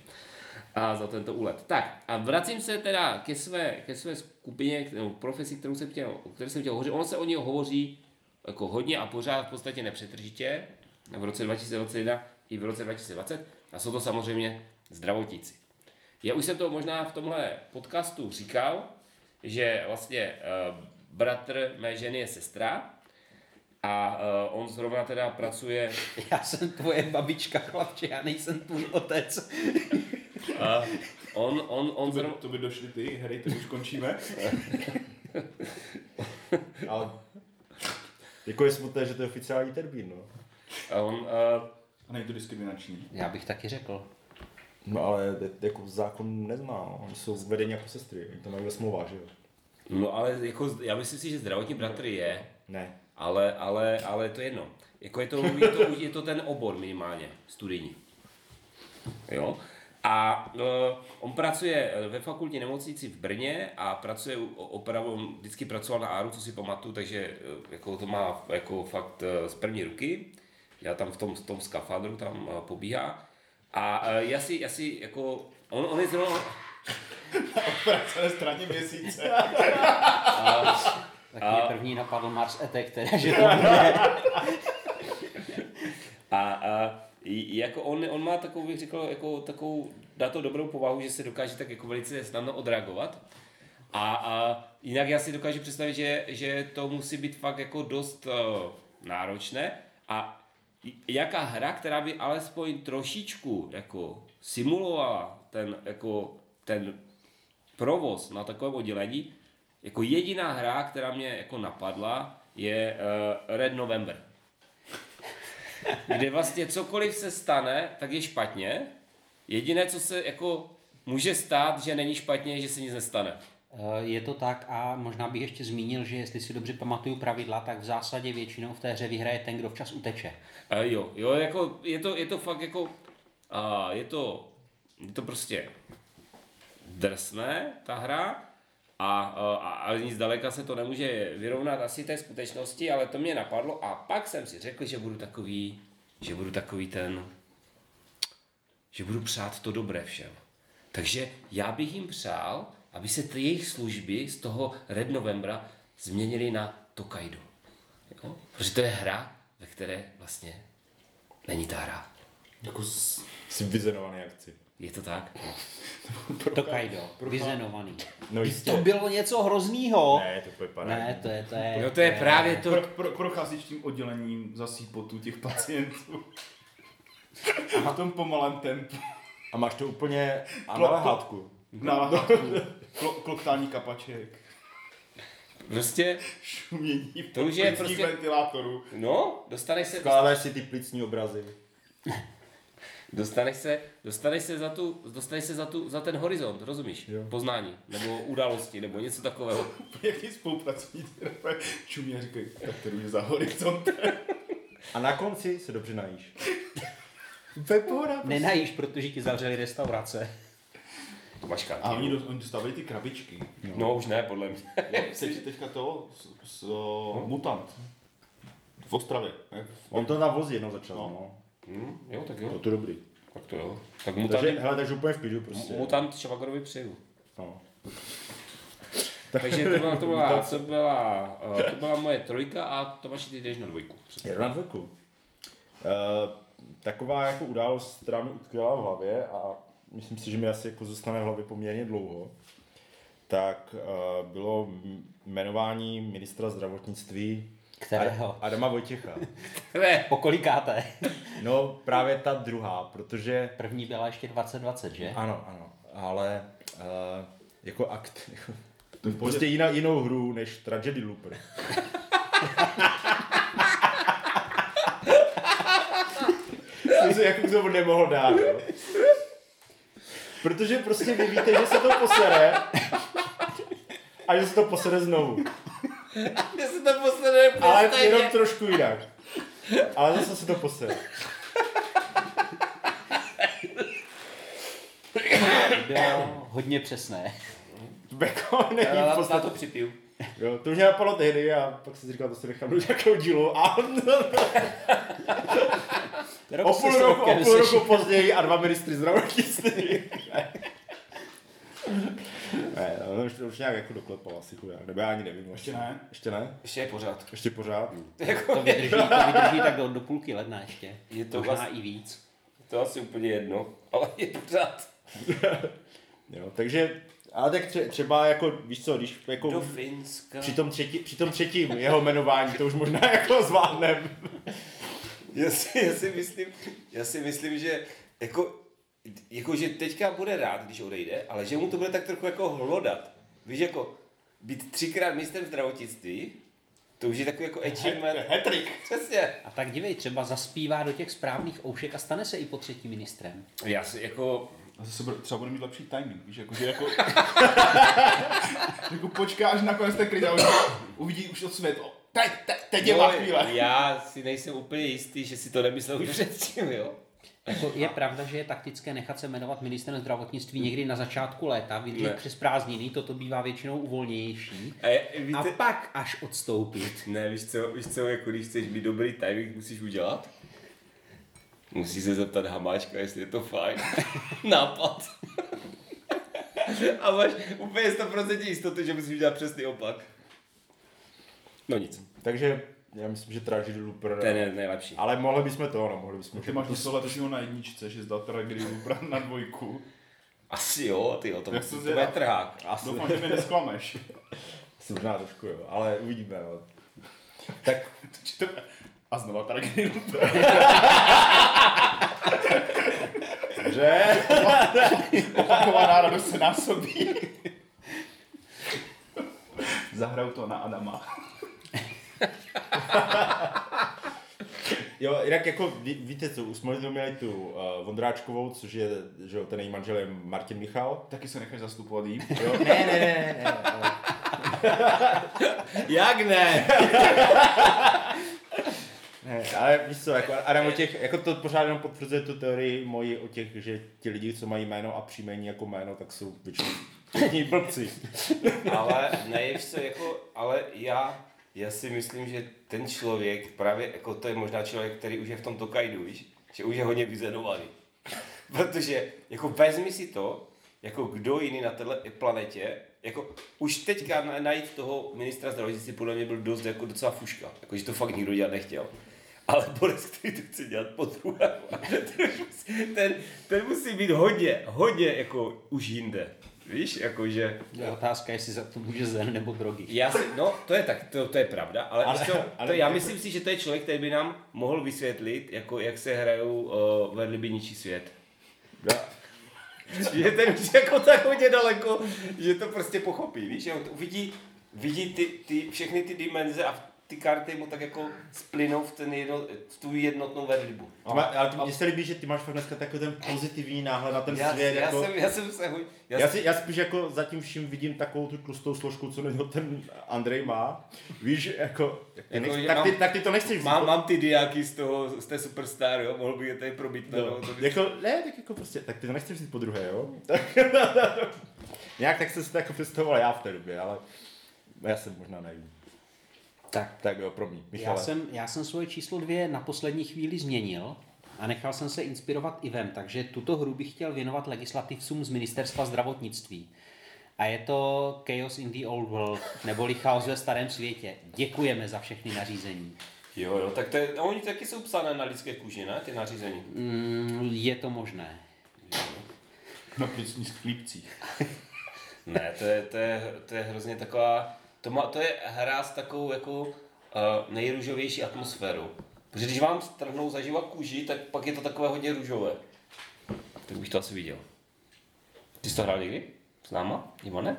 A za tento úlet. Tak a vracím se teda ke své, ke své skupině, nebo profesi, kterou jsem chtěl, o které jsem chtěl hovořit. Ono se o ní hovoří jako hodně a pořád v podstatě nepřetržitě v roce 2021 i v roce 2020 a jsou to samozřejmě zdravotníci. Já už jsem to možná v tomhle podcastu říkal, že vlastně uh, bratr mé ženy je sestra a uh, on zrovna teda pracuje, Já jsem tvoje babička, chlapče, já nejsem tvůj otec. uh, on, on, on To by, zrovna, to by došly ty hry, to už končíme. Ale jako je smutné, že to je oficiální termín, no. a on uh, A není to diskriminační. Já bych taky řekl. No ale jako zákon nezná, no. Oni jsou vedeni jako sestry, oni to mají ve smlouvách, že jo? no ale jako, já myslím si, že zdravotní bratr je, Ne. ale, ale, ale to je jedno. Jako je to, je to, je to ten obor minimálně, studijní. Jo? A uh, on pracuje ve fakultní nemocnici v Brně a pracuje opravdu, on vždycky pracoval na Áru, co si pamatuju, takže eh, jako to má jako fakt eh, z první ruky. Já tam v tom, v tom skafandru tam pobíhá. A uh, já si, já si jako, on, on je zrovna, na straně měsíce. Tak mě první napadl Mars Attack, teda, že to bude. A, a i- jako on, on má takovou, bych řekl, jako takovou, dá to dobrou povahu, že se dokáže tak jako velice snadno odreagovat. A, a jinak já si dokážu představit, že, že to musí být fakt jako dost uh, náročné. A jaká hra, která by alespoň trošičku jako simulovala ten, jako, ten provoz na takovém oddělení, jako jediná hra, která mě jako napadla, je uh, Red November kde vlastně cokoliv se stane, tak je špatně. Jediné, co se jako může stát, že není špatně, že se nic nestane. Eh, Je to tak a možná bych ještě zmínil, že jestli si dobře pamatuju pravidla, tak v zásadě většinou v té hře vyhraje ten, kdo včas uteče. A jo, jo, jako je to, je to fakt jako, a je to, je to prostě drsné, ta hra, a, a, a nic daleka se to nemůže vyrovnat asi té skutečnosti, ale to mě napadlo a pak jsem si řekl, že budu takový, že budu takový ten, že budu přát to dobré všem. Takže já bych jim přál, aby se ty jejich služby z toho Red Novembra změnily na Tokaido. Jo? Protože to je hra, ve které vlastně není ta hra. Jako s, s vyzenovaný akci. Je to tak? Tokaido, vyzenovaný. No jistě. To bylo něco hroznýho. Ne, to je parádní. Ne, to je, to je... No to je právě to. Pro, pro, procházíš tím oddělením zasýpotu těch pacientů. A na tom pomalém tempu. A máš to úplně a na lehátku. Na lahátku. Klo, kloktání kapaček. Prostě, Šumění To už je prostě- ventilátorů. no, dostaneš se, Skládáš si ty plicní obrazy. dostaneš se, dostaneš se za tu, dostaneš se za tu, za ten horizont, rozumíš? Jo. Poznání, nebo události, nebo něco takového. Jaký čumí a říkají, tak to je za horizontem. A na konci se dobře najíš. Úplně pohoda. prostě. Nenajíš, protože ti zavřeli restaurace. To máš karty. A oni, do, oni dostávají ty krabičky. No už ne, podle mě. Teď, teďka to, s, s, no. mutant. V Ostravě. ne? On to navozí jednou začal, No. no. Hm, jo, tak To jo. to dobrý. Tak to jo. Tak Takže, mutant, hele, takže úplně v klidu prostě. mutant Švagorovi přeju. No. Takže to byla, to byla, to byla, uh, to byla moje trojka a Tomáši, ty jdeš na dvojku. Jedu na dvojku. Uh, taková jako událost, která mi utkvěla v hlavě a myslím si, že mi asi jako zůstane v hlavě poměrně dlouho, tak uh, bylo jmenování ministra zdravotnictví Kterého? Ad- Adama Vojtěcha. Ne. Po kolikáté? No právě ta druhá, protože První byla ještě 2020, že? ano, ano, ale uh, jako akt, jako, to je prostě jiná, jinou hru než Tragedy Looper. to se jako k tomu nemohl dát, jo. Protože prostě vy víte, že se to posere a že se to posere znovu. Já se to posleduje Ale jenom trošku jinak. Ale zase se to posere. Bylo hodně přesné. Jako není Já podstatě. to připiju. Jo, to mě napadlo tehdy a pak jsem si říkal, to si nechám do nějakého dílu a Rok o půl roku, o půl roku později a dva ministry zdravotnictví. ne, no, to už, to už nějak jako doklepal asi chudá, nebo já ani nevím. Ještě ne. Ještě ne? Ještě je pořád. Ještě pořád? Jako, To vydrží, to vydrží tak do, do půlky ledna ještě. Je to Možná i víc. to asi úplně jedno, ale je pořád. Jo, takže, ale tak tře- třeba jako, víš co, když jako Do Finska. při tom, třetí, při tom třetím jeho jmenování, to už možná jako zvládnem. Já si, já si myslím, já si myslím, že jako, jako, že teďka bude rád, když odejde, ale že mu to bude tak trochu jako hlodat. Víš, jako být třikrát mistrem zdravotnictví, to už je takový jako achievement. Hetrik. Přesně. A tak dívej, třeba zaspívá do těch správných oušek a stane se i po třetí ministrem. Já si jako, A zase bude- třeba bude mít lepší timing, víš, jako, že jako... jako počká až nakonec ten krize a už uvidí už to svět. Teď, teď, teď je má chvíle. já si nejsem úplně jistý, že si to nemyslel už předtím, jo. Jako je pravda, že je taktické nechat se jmenovat ministrem zdravotnictví někdy na začátku léta, vydržet Ne. přes prázdniny, toto bývá většinou uvolnější. A, je, A víte, pak až odstoupit. Ne, víš co, víš co, jako když chceš mít dobrý timing, musíš udělat? Musíš se zeptat Hamáčka, jestli je to fajn. Nápad. A máš úplně 100% jistotu, že musíš udělat přesný opak. No nic, Takže já myslím, že Tragedy Looper... ten je nejlepší. Ale mohli bychom to, no, mohli bychom... Ty máš něco letošního na jedničce, že zdal teda kdy vybrat na dvojku. Asi jo, ty to, Jak to, bude trhák. Asi, Doufám, že mě nesklameš. asi možná trošku, jo, ale uvidíme, no. Tak A znova kdy Dobře. Opakovaná radost se násobí. Zahraju to na Adama. Jo, jinak jako, ví, víte co, už jsme tu měli tu uh, Vondráčkovou, což je, že jo, ten její manžel je Martin Michal. Taky se necháš zastupovat jí. Jo, ne, ne, ne, ne, ne. Jak ne? ne ale víš co, jako Adam o těch, jako to pořád jenom potvrzuje tu teorii moji o těch, že ti lidi, co mají jméno a příjmení jako jméno, tak jsou většinou všichni blbci. ale ne, co, jako, ale já, já si myslím, že ten člověk právě, jako to je možná člověk, který už je v tom Tokajdu, víš, že už je hodně vyzenovaný. Protože, jako vezmi si to, jako kdo jiný na této planetě, jako už teďka na- najít toho ministra zdravotnictví podle mě byl dost jako docela fuška, jako že to fakt nikdo dělat nechtěl. Ale Boris, který to chce dělat po druhé, ten, ten musí být hodně, hodně jako už jinde. Víš, jakože... Je otázka, jestli za to může zen nebo drogy. Já si, no, to je tak, to, to je pravda, ale, ale, to, ale- to, já myslím si, že to je člověk, který by nám mohl vysvětlit, jako, jak se hrajou uh, vedli by ničí svět. že ten už jako tak hodně daleko, že to prostě pochopí, víš, on vidí, vidí ty, ty, všechny ty dimenze a ty karty mu tak jako splynou v, ten jedno, v tu jednotnou vedlibu. Ty má, ale ty, mně se líbí, že ty máš fakt dneska takový ten pozitivní náhled na ten Já, svět. já, jako, jsem, já jsem se huj, já, já, si, já spíš jako zatím vším vidím takovou tu tlustou složku, co něho ten Andrej má. Víš, jako, ty Jako, nech, tak, ty, mám- tak ty to nechceš vzít. mám, mám ty diáky z toho, z té Superstar, jo, mohl bych je tady probít. No, No, to by... jako, ne, tak jako prostě, tak ty to nechceš vzít po druhé, jo? Tak, nějak tak jsem si to jako představoval já v té době, ale já jsem možná nevím. Tak Tak jo, promiň, já Michale. jsem, já jsem svoje číslo dvě na poslední chvíli změnil a nechal jsem se inspirovat Ivem, takže tuto hru bych chtěl věnovat legislativcům z ministerstva zdravotnictví. A je to Chaos in the Old World, neboli chaos ve starém světě. Děkujeme za všechny nařízení. Jo, jo, tak to je, a oni taky jsou psané na lidské kůži, ne, ty nařízení. Mm, je to možné. Na plicních chlípcích. Ne, to je, to je, to je hrozně taková, to, má, to je hra s takovou jako uh, nejružovější atmosférou. Protože když vám strhnou zaživa kůži, tak pak je to takové hodně růžové. Tak bych to asi viděl. Ty jsi to hrál někdy? S náma? Ivane?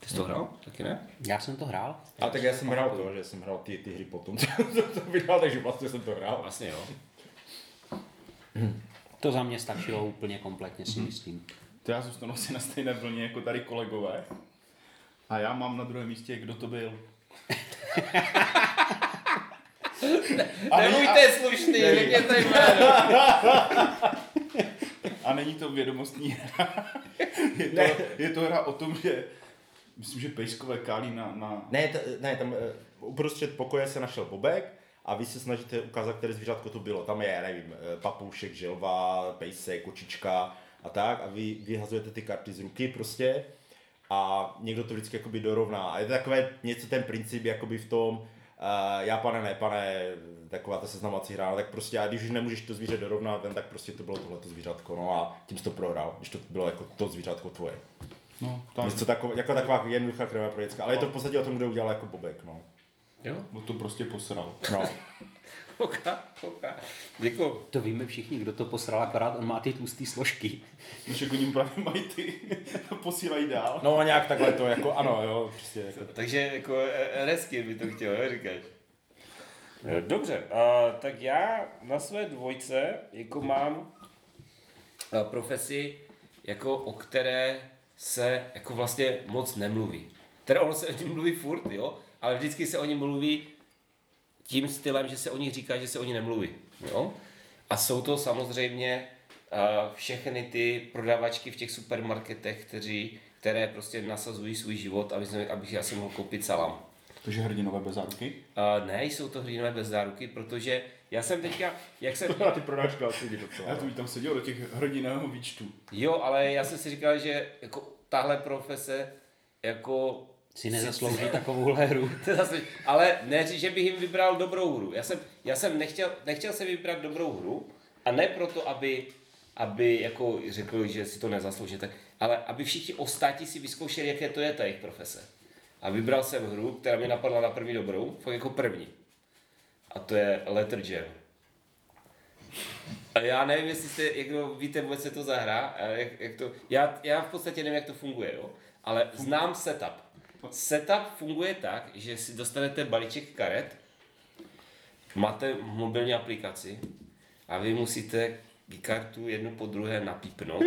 Ty jsi to hrál? Taky ne? Já jsem to hrál. A tak já jsem hrál to, že jsem hrál ty, ty hry potom, co to vydal, takže vlastně jsem to hrál. Vlastně jo. To za mě stačilo úplně kompletně, si myslím. To já zůstanu asi na stejné vlně jako tady kolegové. A já mám na druhém místě, kdo to byl. A není, a, Nebuďte slušný, řekněte jméno. a není to vědomostní hra. Je to, je to hra o tom, že myslím, že pejskové kálí na, na Ne, t- ne, tam eh, uprostřed pokoje se našel bobek a vy se snažíte ukázat, které zvířátko to bylo. Tam je, já nevím, eh, papoušek, želva, pejsek, kočička a tak a vy vyhazujete ty karty z ruky prostě a někdo to vždycky jakoby dorovná. A je to takové něco ten princip jakoby v tom, uh, já pane, ne pane, taková ta seznamovací hra, no tak prostě a když už nemůžeš to zvíře dorovnat, ten, tak prostě to bylo tohleto zvířátko, no a tím jsi to prohrál, když to bylo jako to zvířátko tvoje. no, tam, Něco takové, jako taková jednoduchá krvá pro děcka, ale je to v podstatě o tom, kdo udělal jako bobek, no. Jo? no to prostě posral. no. Oka, oka. Děkuju. To víme všichni, kdo to posral, akorát on má ty tlusté složky. Když jako ním právě mají ty, to posílají dál. No a nějak takhle to, jako ano, jo, prostě jako. Takže jako eh, reskin by to chtěl, jo, říkáš. Eh, Dobře, a, tak já na své dvojce jako mám a, profesi, jako o které se jako vlastně moc nemluví. Teda ono se o ní mluví furt, jo, ale vždycky se o ní mluví tím stylem, že se o nich říká, že se o ní nemluví. Jo? A jsou to samozřejmě uh, všechny ty prodavačky v těch supermarketech, kteří, které prostě nasazují svůj život, aby jsem, abych já si mohl koupit salam. Takže hrdinové bez záruky. Uh, ne, jsou to hrdinové bez záruky, protože já jsem teďka, jak jsem, ty prodáčka asi vidí docela. Já to tam seděl do těch hrdinného výčtu. jo, ale já jsem si říkal, že jako tahle profese jako Si nezaslouží takovouhle hru. Ale ne, že bych jim vybral dobrou hru. Já jsem, já jsem nechtěl, nechtěl jsem vybrat dobrou hru a ne proto, aby, aby jako řekl, že si to nezasloužíte, ale aby všichni ostatní si vyzkoušeli, jaké to je ta jejich profese. A vybral jsem hru, která mě napadla na první dobrou, fakt jako první. A to je Letter Jam. A já nevím, jestli jste, jak to, víte vůbec, je to za hra, a jak, jak to, já, já v podstatě nevím, jak to funguje, jo? ale znám setup. Setup funguje tak, že si dostanete balíček karet, máte mobilní aplikaci a vy musíte kartu jednu po druhé napípnout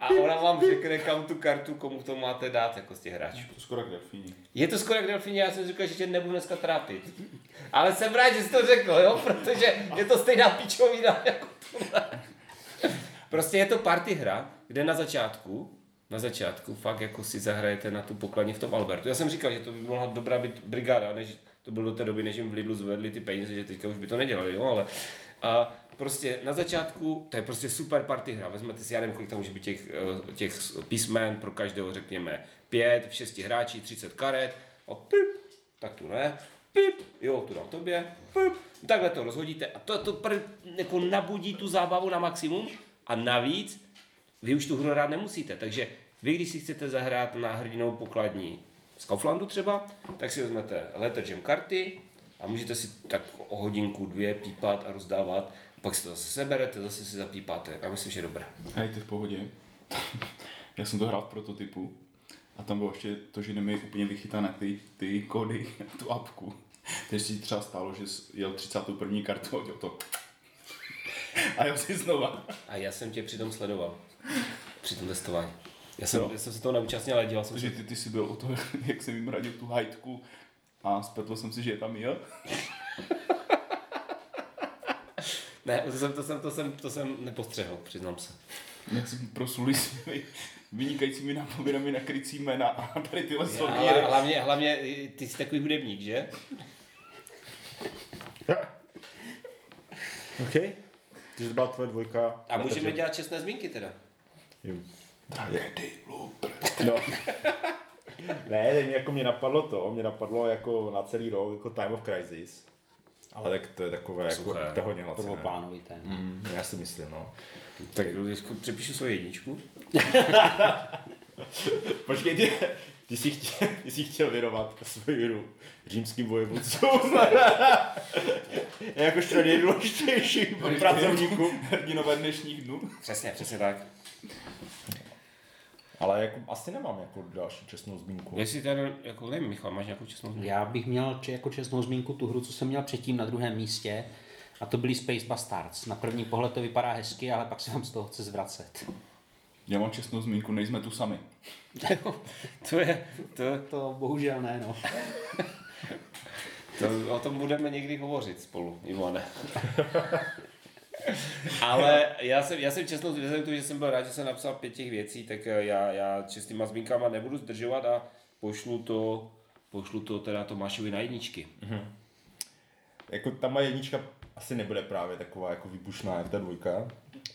a ona vám řekne, kam tu kartu, komu to máte dát jako z těch hráčů. To skoro jak delfíni. Je to skoro jak delfíně, já jsem říkal, že tě nebudu dneska trápit. Ale jsem rád, že jsi to řekl, jo, protože je to stejná pičovina jako tohle. Prostě je to party hra, kde na začátku, na začátku fakt jako si zahrajete na tu pokladně v tom Albertu. Já jsem říkal, že to by mohla dobrá být brigáda, než to bylo do té doby, než jim v Lidlu zvedli ty peníze, že teďka už by to nedělali, jo, ale a prostě na začátku, to je prostě super party hra, vezmete si, já nevím, kolik tam může být těch, eh, těch písmen, pro každého řekněme pět, šesti hráči, 30 karet, a pip, tak tu ne, pip, jo, tu dám tobě, pip, takhle to rozhodíte. A to, to pr, jako nabudí tu zábavu na maximum. A navíc vy už tu hru hrát nemusíte, takže vy, když si chcete zahrát na hrdinou pokladní z Kauflandu třeba, tak si vezmete Letter Jam karty a můžete si tak o hodinku, dvě pípat a rozdávat, pak si to zase seberete, zase si zapípáte. Já myslím, že je dobré. Hej, ty v pohodě. Já jsem to hrál v prototypu A tam bylo ještě to, že neměli úplně vychytané ty, ty kódy, tu apku. Takže si třeba stálo, že jel 31. kartu a to. A jel si znova. A já jsem tě přitom sledoval. Při tom testování. Já jsem, já jsem se toho neúčastnil, ale dělal jsem Takže si... ty, ty jsi byl u toho, jak jsem jim radil tu hajtku a spletl jsem si, že je tam jel. Ne, to jsem, to jsem, to jsem, to jsem nepostřehl, přiznám se. Jak si prosluli svými vynikajícími nápovědami na krycí jména a tady tyhle Ale slovíry. hlavně, hlavně ty jsi takový hudebník, že? OK. Takže to byla tvoje dvojka. A můžeme dělat čestné zmínky teda. Jo. Tragedy, blooper. No. ne, mě, jako mě napadlo to, mě napadlo jako na celý rok, jako Time of Crisis. Ale tak to je takové, jako, to hodně hlacené. Prvoplánový ten. Mm, já si myslím, no. Tak jako přepíšu svoji jedničku. Počkej, ty, ty, jsi chtěl, ty jsi chtěl věnovat svoji hru římským vojevůdcům. Jakožto nejdůležitějším pracovníkům. Hrdinové dnešních dnů. Přesně, přesně tak. Ale jako, asi nemám jako další čestnou zmínku. Jestli ten, jako nevím, Michal, máš nějakou čestnou zmínku? Já bych měl či- jako čestnou zmínku tu hru, co jsem měl předtím na druhém místě. A to byly Space Bastards. Na první pohled to vypadá hezky, ale pak se vám z toho chce zvracet. Já mám čestnou zmínku, nejsme tu sami. To je, to, to bohužel ne, no. to, o tom budeme někdy hovořit spolu, Ivane. Ale já jsem, já jsem čestnou, vzhledem že jsem byl rád, že jsem napsal pět těch věcí, tak eh, já, já čestýma zmínkama nebudu zdržovat a pošlu to, pošlu to teda Tomášovi na jedničky. Jako ta moje jednička asi nebude právě taková jako výbušná jak ta dvojka,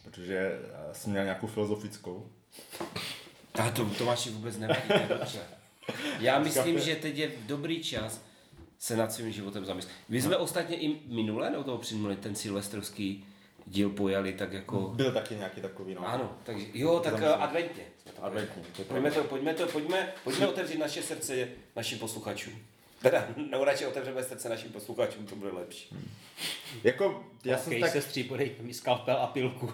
protože eh, jsem měl nějakou filozofickou. A to Tomáši vůbec nevadí, dobře. Já myslím, že teď je dobrý čas se nad svým životem zamyslet. My jsme ostatně i minule, nebo toho přinuli, ten silvestrovský díl pojali tak jako... Byl taky nějaký takový, no. Ano, takže jo, tak Zamyslím. uh, adventně. Je Pojďme to, pojďme to, pojďme, pojďme otevřít naše srdce našim posluchačům. Teda, nebo radši otevřeme srdce našim posluchačům, to bude lepší. Jako, já Já jsem okay, tak... sestří, podejte mi skalpel a pilku.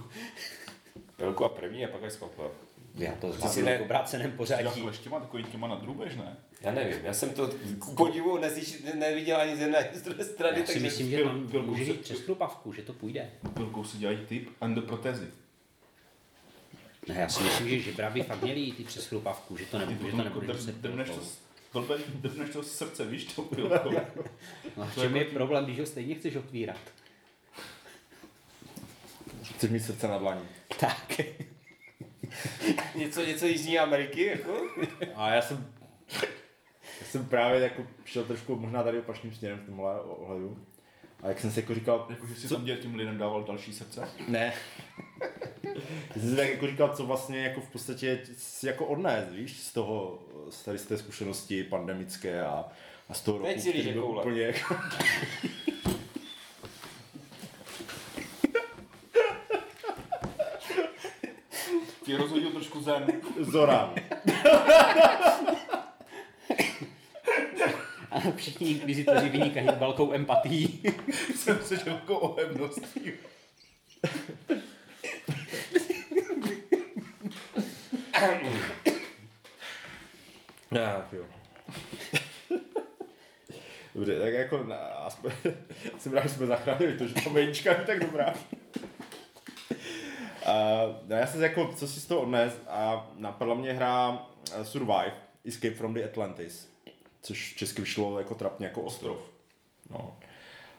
Velkou a první a pak až skopel. Já to si zvládnu ne- v obráceném pořadí. Já kleštěma takový těma na drůbež, ne? Já nevím, já jsem to podivu nezjiš, neviděl ani z jedné ani z druhé strany, Já si myslím, že tam byl může jít přes chlupavku, že to půjde. Pilkou si dělají typ endoprotézy. Ne, já si myslím, že žebra by fakt měli jít i přes chlupavku, že to Ty nebude, že to nebude jako muset drneš to, to srdce, víš, tou pilkou. No, v čem je problém, když ho stejně chceš otvírat? Chceš mít srdce na dlaní. Tak. Něco, něco Jižní Ameriky, jako? A já jsem... Jsem právě jako šel trošku možná tady opačným směrem v tomhle ohledu. A jak jsem si jako říkal, Jakože si tam těm lidem dával další srdce. ne. Já jsem si tak jako říkal, co vlastně jako v podstatě si jako odnést, víš, z toho, z tady z té zkušenosti pandemické a, a z toho roku, Teď si který byl koule. úplně jako... Ti rozhodil trošku zen. Zoran. A všichni inkvizitoři vynikají velkou empatií. Jsem se želkou ohebností. Já, jo. Dobře, tak jako na, aspoň, jsem rád, že jsme zachránili to, že ta vejčka je tak dobrá. Uh, no já jsem jako, co si z toho odnes a napadla mě hra uh, Survive, Escape from the Atlantis, což česky vyšlo jako trapně jako ostrov. No.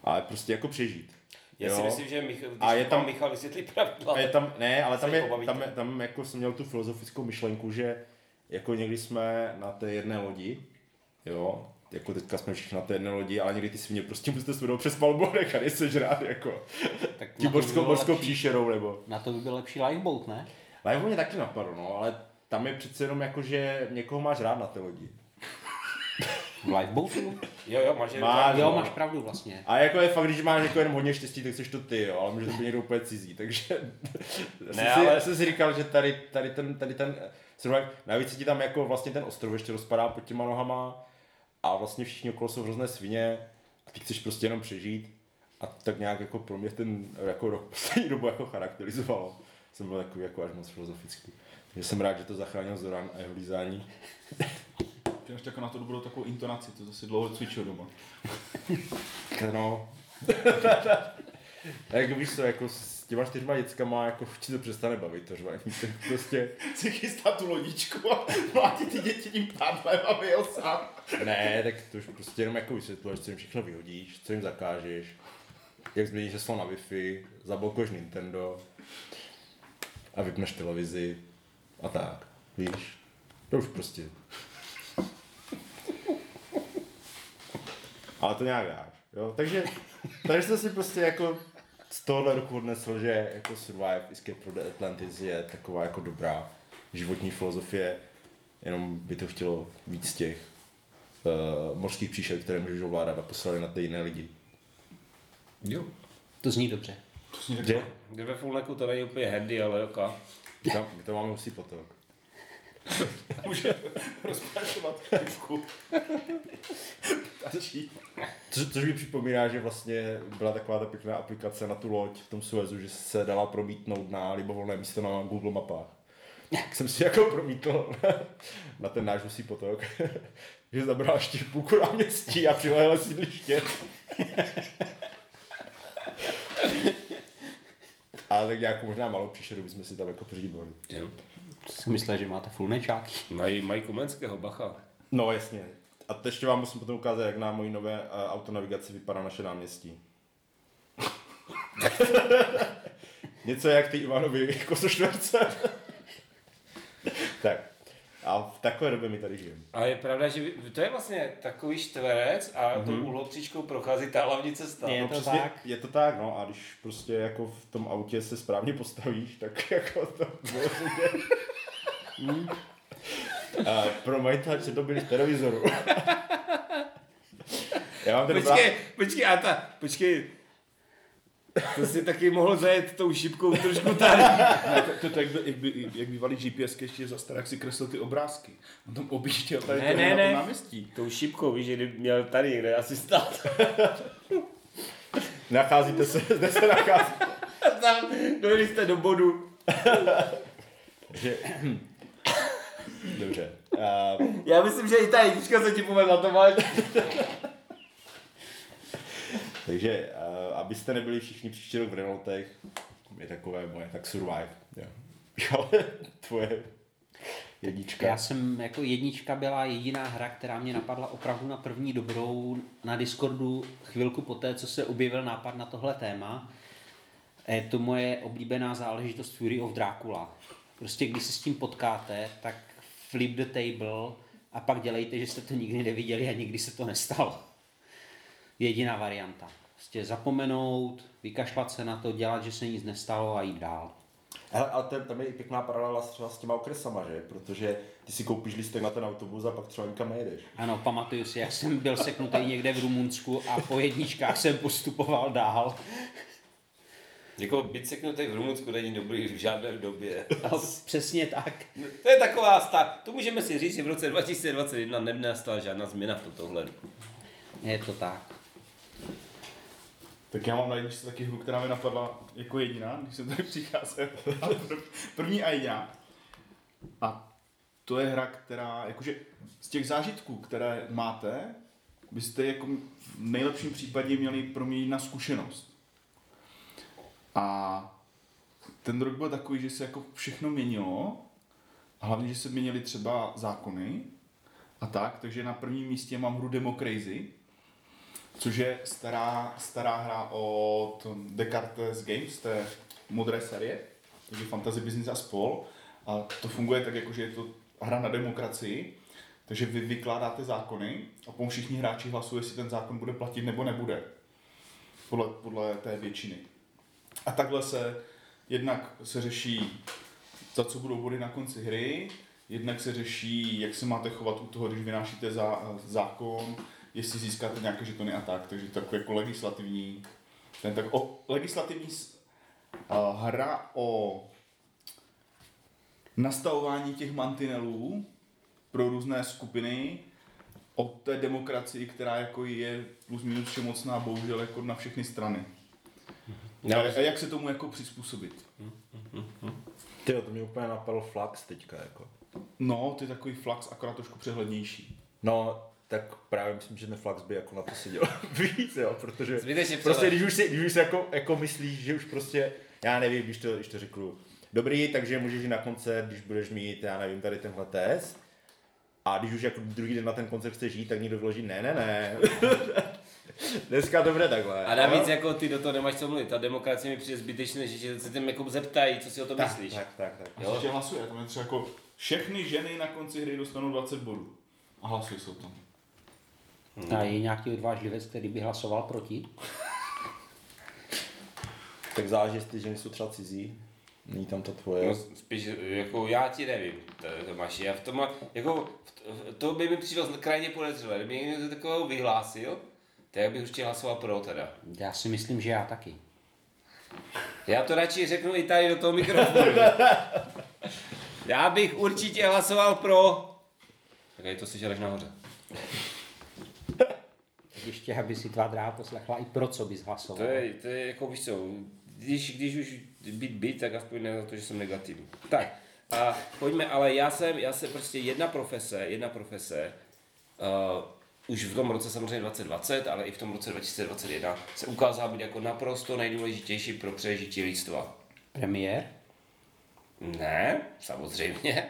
Ale prostě jako přežít. Já si Jo. myslím, že Michal, když A je tam Michal vysvětlí pravidla. A je tam, ne, ale tam, se je, tam, tam jako jsem měl tu filozofickou myšlenku, že jako někdy jsme na té jedné lodi, jo, jako teďka jsme všichni na té jedné lodi, ale někdy ty svině prostě musíte svedou přes palbu a nechat je sežrát, jako Tak mořskou lepší- příšerou, nebo. Na to by byl lepší lifeboat, ne? Live mě taky napadlo, no, ale tam je přece jenom jako, že někoho máš rád na té lodi. V lifeboatu? Jo, jo, máš Má- Jo, máš pravdu vlastně. A jako je fakt, když máš jako jenom hodně štěstí, tak jsi to ty, jo, ale může to být někdo úplně cizí, takže já jsem, Ne, si, ale- já jsem si říkal, že tady, tady ten, tady ten survive, navíc se ti tam jako vlastně ten ostrov ještě rozpadá pod těma nohama a vlastně všichni okolo jsou hrozné svině a ty chceš prostě jenom přežít a tak nějak jako pro mě ten jako rok poslední dobu jako charakterizovalo. Jsem byl takový jako až moc filozofický. Takže jsem rád, že to zachránil Zoran a jeho lízání. Ty máš takovou na to dobrou takovou intonaci, to zase dlouho cvičil doma. No. A jako víš co, jako s těma čtyřma dětskama, jako ti to přestane bavit, to řvání. Prostě, Si chystá tu lodičku a mlátí ty děti tím pádlem, aby jel sám. ne, tak to už prostě jenom jako vysvětluješ, co jim všechno vyhodíš, co jim zakážeš, jak změníš heslo na Wi-Fi, zablokuješ Nintendo a vypneš televizi a tak, víš. To už prostě. Ale to nějak dáš, jo. Takže, takže jsem si prostě jako z tohohle roku odnesl, že jako Survive Escape from the Atlantis je taková jako dobrá životní filozofie, jenom by to chtělo víc těch uh, mořských příšer, které můžeš ovládat a poslali na ty jiné lidi. Jo. To zní dobře. To jsi řekl. Že? Kde ve Fulneku to není úplně handy, ale tam, my tam máme husí potok. Může rozprašovat pivku. Tačí. Co, což mi připomíná, že vlastně byla taková ta pěkná aplikace na tu loď v tom Suezu, že se dala promítnout na libovolné místo na Google mapách. Tak jsem si jako promítl na ten náš husí potok, že zabral ještě půlku náměstí a přilehle sídliště. Ale tak nějakou možná malou příšeru bychom si tam jako přijíbali. Jo. Jsem myslel, že máte full nečáky. Mají, mají Komenského, bacha. No jasně. A to ještě vám musím potom ukázat, jak na mojí nové uh, autonavigaci vypadá naše náměstí. Něco jak ty Ivanovi kosoštverce. tak. A v takové době my tady žijeme. A je pravda, že to je vlastně takový štverec a mm-hmm. tou úhlopříčkou prochází ta hlavní cesta. Je no, to přesně, tak. Je to tak, no. A když prostě jako v tom autě se správně postavíš, tak jako to bylo hmm. A promiňte, že to byli z televizoru. Já mám tady Počkej, počkej, a ta, počkej. To si taky mohl zajet tou šipkou trošku tady. Ne, to, to, to jak, by, jak, by, jak bývalý GPS ještě za staré, jak si kreslil ty obrázky. On tam objížděl tady Ne, to ne, na ne. to náměstí. Tou šipkou, víš, že kdyby měl tady někde asi stát. Nacházíte se, zde se nacházíte. Tam dojeli jste do bodu. Takže... Dobře. Uh, Já myslím, že i ta jednička se ti povedla, to máš. Takže, uh, abyste nebyli všichni příští rok v Renaultech, je takové moje, tak survive. Jo. Ale tvoje jednička. Já jsem jako jednička byla jediná hra, která mě napadla opravdu na první dobrou na Discordu chvilku poté, co se objevil nápad na tohle téma. Je to moje oblíbená záležitost Fury of Dracula. Prostě když se s tím potkáte, tak flip the table a pak dělejte, že jste to nikdy neviděli a nikdy se to nestalo. Jediná varianta. Prostě zapomenout, vykašlat se na to, dělat, že se nic nestalo a jít dál. Hele, ale to, tam je i pěkná paralela třeba s těma okresama, že? Protože ty si koupíš lístek na ten autobus a pak třeba nikam nejedeš. Ano, pamatuju si, jak jsem byl seknutý někde v Rumunsku a po jedničkách jsem postupoval dál. Jako být seknutý v Rumunsku není dobrý v žádné době. No, přesně tak. To je taková stav. To můžeme si říct, že v roce 2021 nenastala žádná změna v tomto ohledu. Je to tak. Tak já mám na jedničce taky hru, která mi napadla jako jediná, když jsem tady přicházel. První a jediná. A to je hra, která, jakože z těch zážitků, které máte, byste jako v nejlepším případě měli proměnit na zkušenost. A ten rok byl takový, že se jako všechno měnilo, a hlavně, že se měnily třeba zákony a tak, takže na prvním místě mám hru Democrazy, což je stará, stará hra od Descartes Games, té modré série, takže Fantasy Business a spol. A to funguje tak, jako, že je to hra na demokracii, takže vy vykládáte zákony a potom všichni hráči hlasují, jestli ten zákon bude platit nebo nebude. Podle, podle té většiny. A takhle se jednak se řeší, za co budou body na konci hry, jednak se řeší, jak se máte chovat u toho, když vynášíte zá, zákon, jestli získáte nějaké žetony a tak, takže takový jako legislativní, ten tak o, legislativní a, hra o nastavování těch mantinelů pro různé skupiny o té demokracii, která jako je plus minus všemocná, bohužel jako na všechny strany. A, a jak se tomu jako přizpůsobit? Ty to mě úplně napadl flax teďka, jako. No, je takový flax, akorát trošku přehlednější. No, tak právě myslím, že ten Flax by jako na to seděl víc, jo, protože Zbytečně prostě když už si, když už si jako, jako myslíš, že už prostě, já nevím, když to, když to řeknu, dobrý, takže můžeš jít na koncert, když budeš mít, já nevím, tady tenhle test, a když už jako druhý den na ten koncert chceš jít, tak někdo vloží, ne, ne, ne. Dneska to bude takhle. A navíc jo? jako ty do toho nemáš co mluvit. Ta demokracie mi přijde zbytečné, že se tím jako zeptají, co si o tom tak, myslíš. tak, tak, tak. A ještě hlasuje, tam je třeba jako všechny ženy na konci hry dostanou 20 bodů. A hlasují se o tom. A je nějaký odvážlivec, který by hlasoval proti? Tak záleží, jestli ženy jsou třeba cizí, není tam to tvoje. No, spíš, jako já ti nevím, to- Tomáši, já v tom, jako, v- to by mi přišlo krajně podezřelé, kdyby někdo takového vyhlásil, tak bych určitě hlasoval pro teda. Já si myslím, že já taky. Já to radši řeknu i tady do toho mikrofonu. Já bych určitě hlasoval pro. Tak je to slyšel až nahoře. Ještě, aby si tvá dráha poslechla i pro co bys To hlasoval. je, to je jako víš co, když, když už být být, tak aspoň ne za to, že jsem negativní. Tak, a pojďme, ale já jsem, já jsem prostě jedna profese, jedna profese, uh, už v tom roce samozřejmě 2020, ale i v tom roce 2021 se ukázala být jako naprosto nejdůležitější pro přežití lidstva. Premiér? Ne, samozřejmě.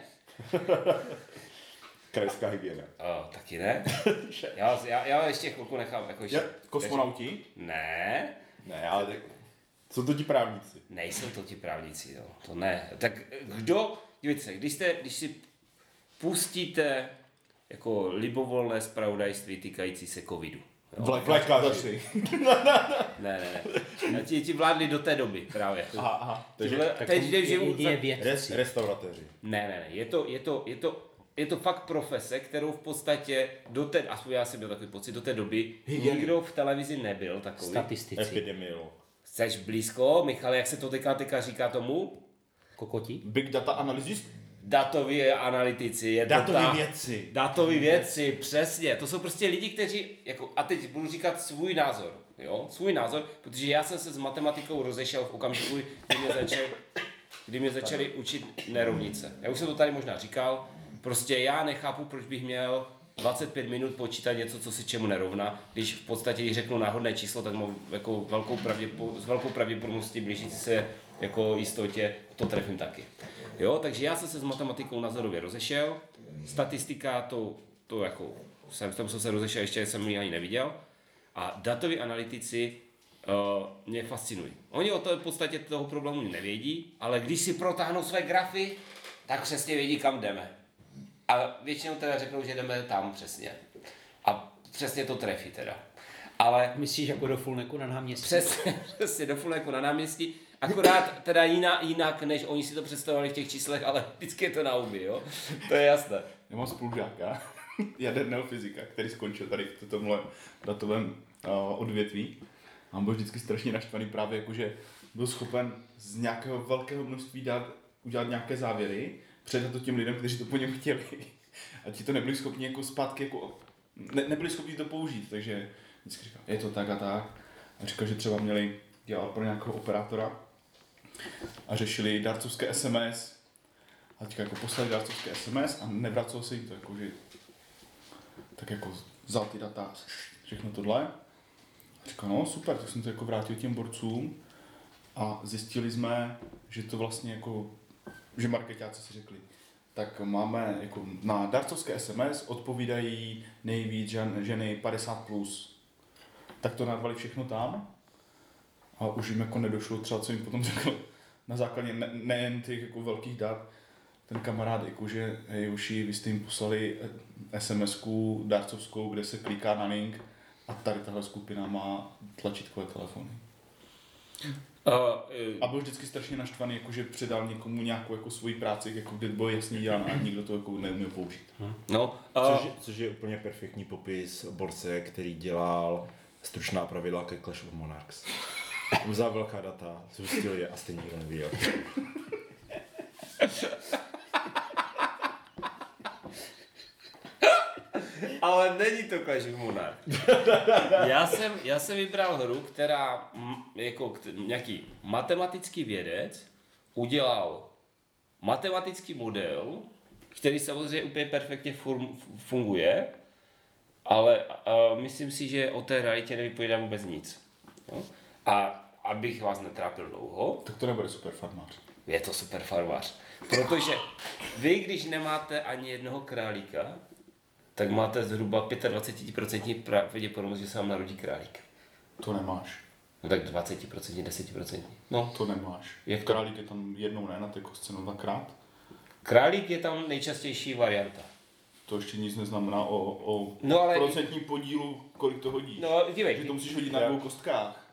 Krajská hygiena. Uh, taky ne. Já, já, já ještě chvilku nechám. Jako ještě, Je, kosmonauti? Ne, Ne, ale tak... Jsou to ti právníci. nejsou to ti právníci, jo. to ne. Tak kdo, dívejte se, když, jste, když si pustíte jako libovolné zpravodajství týkající se covidu. Jo? Vlékaři. Ne, ne, ne. Ti, ti vládli do té doby právě. Aha, aha. Takže Tak teď, je jedině tak- vědci. res, restauratéři. Ne, ne, ne, je to, je to, je to, je to fakt profese, kterou v podstatě do té, aspoň já jsem měl takový pocit, do té doby nikdo v televizi nebyl takový. Statistici. Epidemiolog. Jseš blízko, Michal, jak se to teďka, teďka říká tomu? Kokoti? Big data analysis? Datoví analytici, je to Datoví ta- vědci. Datoví vědci, přesně. To jsou prostě lidi, kteří, jako, a teď budu říkat svůj názor, jo, svůj názor, protože já jsem se s matematikou rozešel v okamžiku, kdy mě začali, kdy mě začali učit nerovnice. Já už jsem to tady možná říkal, prostě já nechápu, proč bych měl 25 minut počítat něco, co si čemu nerovná, když v podstatě, když řeknu náhodné číslo, tak mám jako velkou pravděpo, s velkou pravděpodobností blížící se jako jistotě to trefím taky. Jo, takže já jsem se s matematikou názorově rozešel, statistika to, to jako, jsem, v tom jsem se rozešel, ještě jsem ji ani neviděl, a datoví analytici uh, mě fascinují. Oni o to v podstatě toho problému nevědí, ale když si protáhnou své grafy, tak přesně vědí, kam jdeme. A většinou teda řeknou, že jdeme tam přesně. A přesně to trefí teda. Ale Myslíš jako do Fulneku na náměstí? Přesně, přesně do Fulneku na náměstí. Akorát teda jiná, jinak, než oni si to představovali v těch číslech, ale vždycky je to na uby, jo? To je jasné. Já mám spolužáka, jaderného fyzika, který skončil tady v tomhle datovém uh, odvětví. A on byl vždycky strašně naštvaný právě jako, že byl schopen z nějakého velkého množství dát, udělat nějaké závěry, předat to těm lidem, kteří to po něm chtěli. A ti to nebyli schopni jako zpátky, jako, ne, nebyli schopni to použít, takže vždycky říkal, je to tak a tak. A říkal, že třeba měli dělat pro nějakého operátora a řešili darcovské SMS a teďka jako poslali dárcovské SMS a nevracelo se jim to, jako, že tak jako vzal ty data, všechno tohle. A říkal, no super, tak jsem to jako vrátil těm borcům a zjistili jsme, že to vlastně jako, že marketáci si řekli, tak máme jako na darcovské SMS odpovídají nejvíc žen, ženy 50+. Plus. Tak to narvali všechno tam a už jim jako nedošlo třeba, co jim potom řekl na základě ne, nejen těch jako velkých dat, ten kamarád jako, že hej Joši, vy jste jim poslali SMS-ku dárcovskou, kde se kliká na link a tady tahle skupina má tlačítkové telefony. Uh, A byl vždycky strašně naštvaný, jako, že předal někomu nějakou jako svoji práci, jako kde bylo jasně dělán a nikdo to jako neuměl použít. no, Což, uh, je- což je úplně perfektní popis borce, který dělal stručná pravidla ke Clash of Monarchs. Vzal velká data, zjistil je a stejně nikdo nevěděl. ale není to Clash of Monarch. já, jsem, já jsem vybral hru, která jako nějaký matematický vědec udělal matematický model, který samozřejmě úplně perfektně fun- funguje, ale uh, myslím si, že o té realitě nevypovídám vůbec nic. Jo? A abych vás netrápil dlouho, Tak to nebude super farmář. je to super farmář. Protože vy, když nemáte ani jednoho králíka, tak máte zhruba 25% pravděpodobnost, že se vám narodí králík. To nemáš. No tak 20%, 10%. No, To nemáš. Jak to? Králík je tam jednou ne na té kostce, no dvakrát. králík je tam nejčastější varianta. To ještě nic neznamená o, o No, ale- procentním podílu, kolik to hodíš. No, dívej. Takže to musíš hodit na dvou kostkách.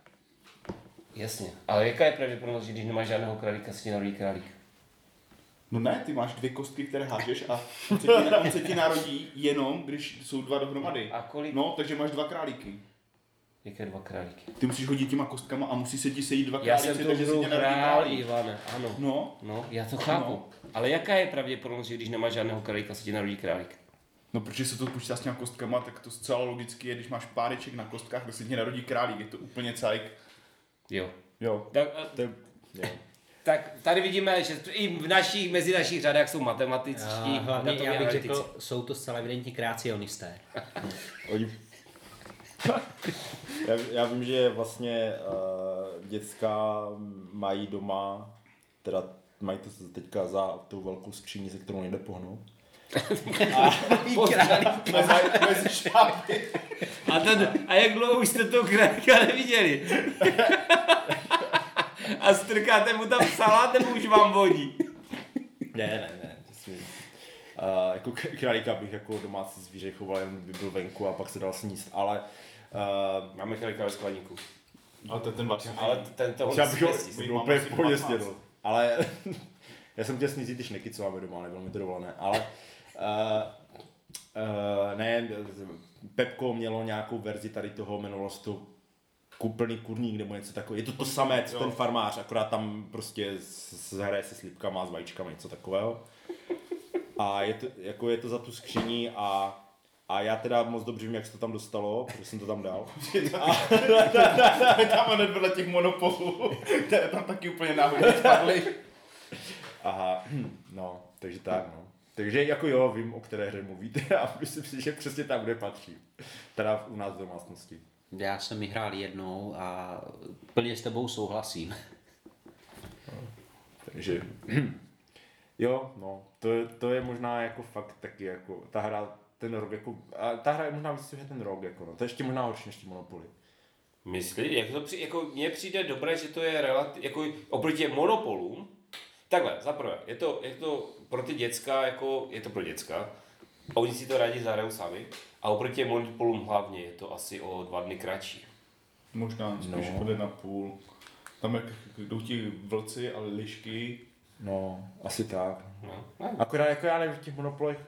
Jasně. Ale jaká je pravděpodobnost, že když nemáš žádného králíka, se ti narodí králík? No ne, ty máš dvě kostky, které hážeš a on se ti, on se ti narodí jenom, když jsou dva dohromady. A kolik? No, takže máš dva králíky. Jaké dva králíky? Ty musíš hodit těma kostkama a musí se ti sejít dva Já králíci, jsem to takže se ti narodí králík. Ivane, ano. No, No, já to chápu. No. Ale jaká je pravděpodobnost, že když nemáš žádného králíka, se ti narodí králík? no protože se to počítá s těma kostkama, tak to zcela logicky je, když máš páreček na kostkách, tak se ti narodí králík, je to úplně cajk. Jo. Jo, Tak, a- to je, jo. Tak tady vidíme, že i v našich, mezi našich řadách jsou matematičtí, A hlavně já bych analytici. řekl, jsou to zcela evidentní kreacionisté. Oni... já, já vím, že vlastně uh, děcka mají doma, teda mají to teďka za tou velkou skříní, se kterou nejde pohnout. Mezi šápy. A, ten, a jak dlouho už jste toho králíka neviděli? A strkáte mu tam salát, nebo už vám vodí? Ne, ne, ne. Uh, jako králíka bych jako domácí zvíře choval, jen by byl venku a pak se dal sníst, ale uh, Máme králíka ve skladníku. Ale to je ten vlastně. Ale ten toho třeba bych ho úplně v pohodě 15. snědl. Ale já jsem chtěl snízit ty šneky, co máme doma, nebylo mi to dovolené. Ale uh, uh, ne, Pepko mělo nějakou verzi tady toho, jmenovalo se to Kuplný kurník nebo něco takového. Je to to samé, co Jo. ten farmář, akorát tam prostě s- s- hraje se slipkama, s vajíčkama, něco takového. A je to, jako je to za tu skříní a, a já teda moc dobře vím, jak se to tam dostalo, protože jsem to tam dal. tam hned vedle těch monopolů, které tam taky úplně náhodně spadly. Aha, no, takže tak, no. Takže jako jo, vím, o které hře mluvíte a myslím si, že přesně tam, kde patří. Teda u nás v domácnosti. Já jsem ji hrál jednou a plně s tebou souhlasím. Takže, jo, no, to, je- to je možná jako fakt taky jako, ta hra, ten rok jako, a ta hra je možná víc, že ten rok jako, no, to je ještě možná horší než ty Monopoly. Myslí, jak to při, jako mně přijde dobré, že to je relativ, jako oproti těm monopolům, takhle, zaprvé, je to, je to pro ty děcka, jako, je to pro děcka, a oni si to rádi zahrajou sami, a oproti těm monopolům hlavně je to asi o dva dny kratší. Možná spíš No. na půl. Tam jak jdou ti vlci a lišky. No, asi tak. No, no. Akorát jako já nevím, v těch monopolech,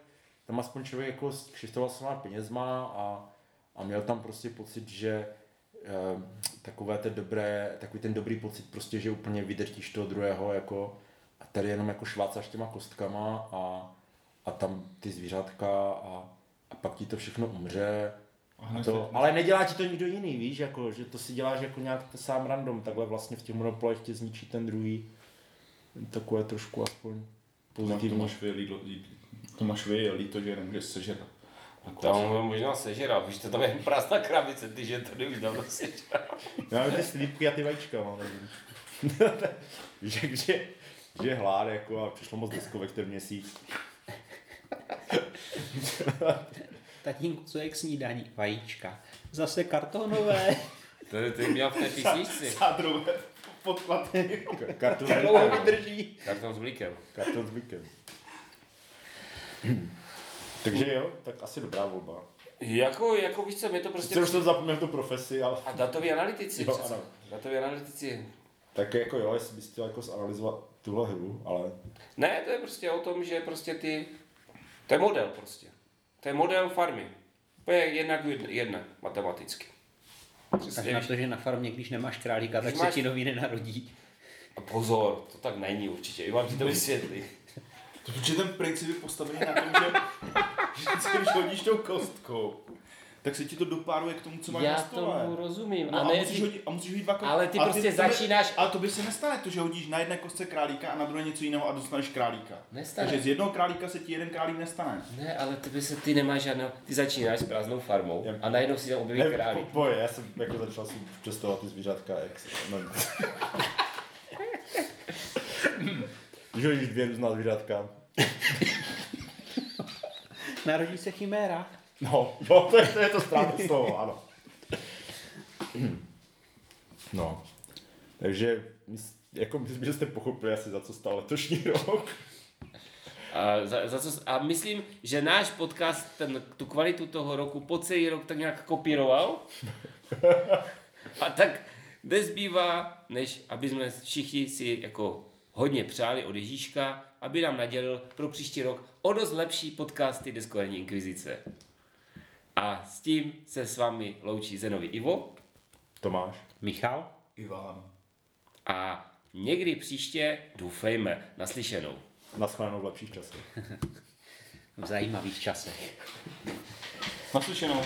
tam aspoň člověk jako kšištoval s těma penězma a, a měl tam prostě pocit, že eh, takové ten dobré, takový ten dobrý pocit prostě, že úplně vydrtíš toho druhého jako a tady jenom jako švácaš těma kostkama a, a tam ty zvířátka a, a pak ti to všechno umře. A to, ale nedělá ti to nikdo jiný, víš, jako, že to si děláš jako nějak to sám random, takhle vlastně v těch monopolech tě zničí ten druhý. Takové trošku aspoň To máš, to pozitivní. máš vy, líto, to máš vy, líto, že nemůžeš sežrat. Tam ho možná sežral, víš, to tam je prázdná krabice, ty že tady už dávno sežral. Já mám ty slípky a ty vajíčka, jak že, že je hlad, jako a přišlo moc deskovek ten měsíc. Tatínku, co je k snídaní? Vajíčka. Zase kartonové. To, to měl v té písničce. Sádrové Karton s Dlouho mlíkem. vydrží. Karton s mlíkem. Karton s mlíkem. Takže jo, tak asi dobrá volba. Jako, jako víš co, my to prostě... Sice už jsem zapomněl tu profesi, ale... A datoví analytici, Jo, přece. ano. Datoví analytici. Tak jako jo, jestli bys chtěl jako zanalizovat tuhle hru, ale... Ne, to je prostě o tom, že prostě ty... To je model prostě. To je model farmy. To je jednak jedna, jedna matematicky. Tak Přesně, na to, že na farmě, když nemáš králíka, tak Když se máš- ti nový nenarodí. A pozor, to tak není určitě. I vám ti to vysvětlí. To protože ten princip je postavený na tom, že, že vždycky, když hodíš tou kostkou, tak se ti to dopáruje k tomu, co máš Já na stole. tomu rozumím. No a a, ne, musíš ty- hodit, a musíš hodit dva Ale ty a prostě to ne- začínáš- Ale to by se nestane, to, že hodíš na jedné kostce králíka a na druhé něco jiného a dostaneš králíka. Nestane. Takže z jednoho králíka se ti jeden králík nestane. Ne, ale ty, by se, ty nemáš žádného, ty začínáš s prázdnou farmou Já- a najednou si tam objeví králík. po- Boje, já jsem jako začal si přestovat ty zvířátka, jak se, no. Když hodíš dvě různá zvířátka, Narodí se chiméra. No, no to, je, to je to správné slovo, ano. No, takže jako myslím, že jste pochopili asi za co stál letošní rok. A, za, za co, a myslím, že náš podcast ten, tu kvalitu toho roku po celý rok tak nějak kopíroval. A tak nezbývá, než aby jsme všichni si jako hodně přáli od Ježíška, aby nám nadělil pro příští rok o dost lepší podcasty Deskování Inkvizice. A s tím se s vámi loučí Zenovi Ivo Tomáš. Michal? Ivan. a někdy příště doufejme naslyšenou. Naschledanou v lepších časech. V zajímavých časech. Naslyšenou.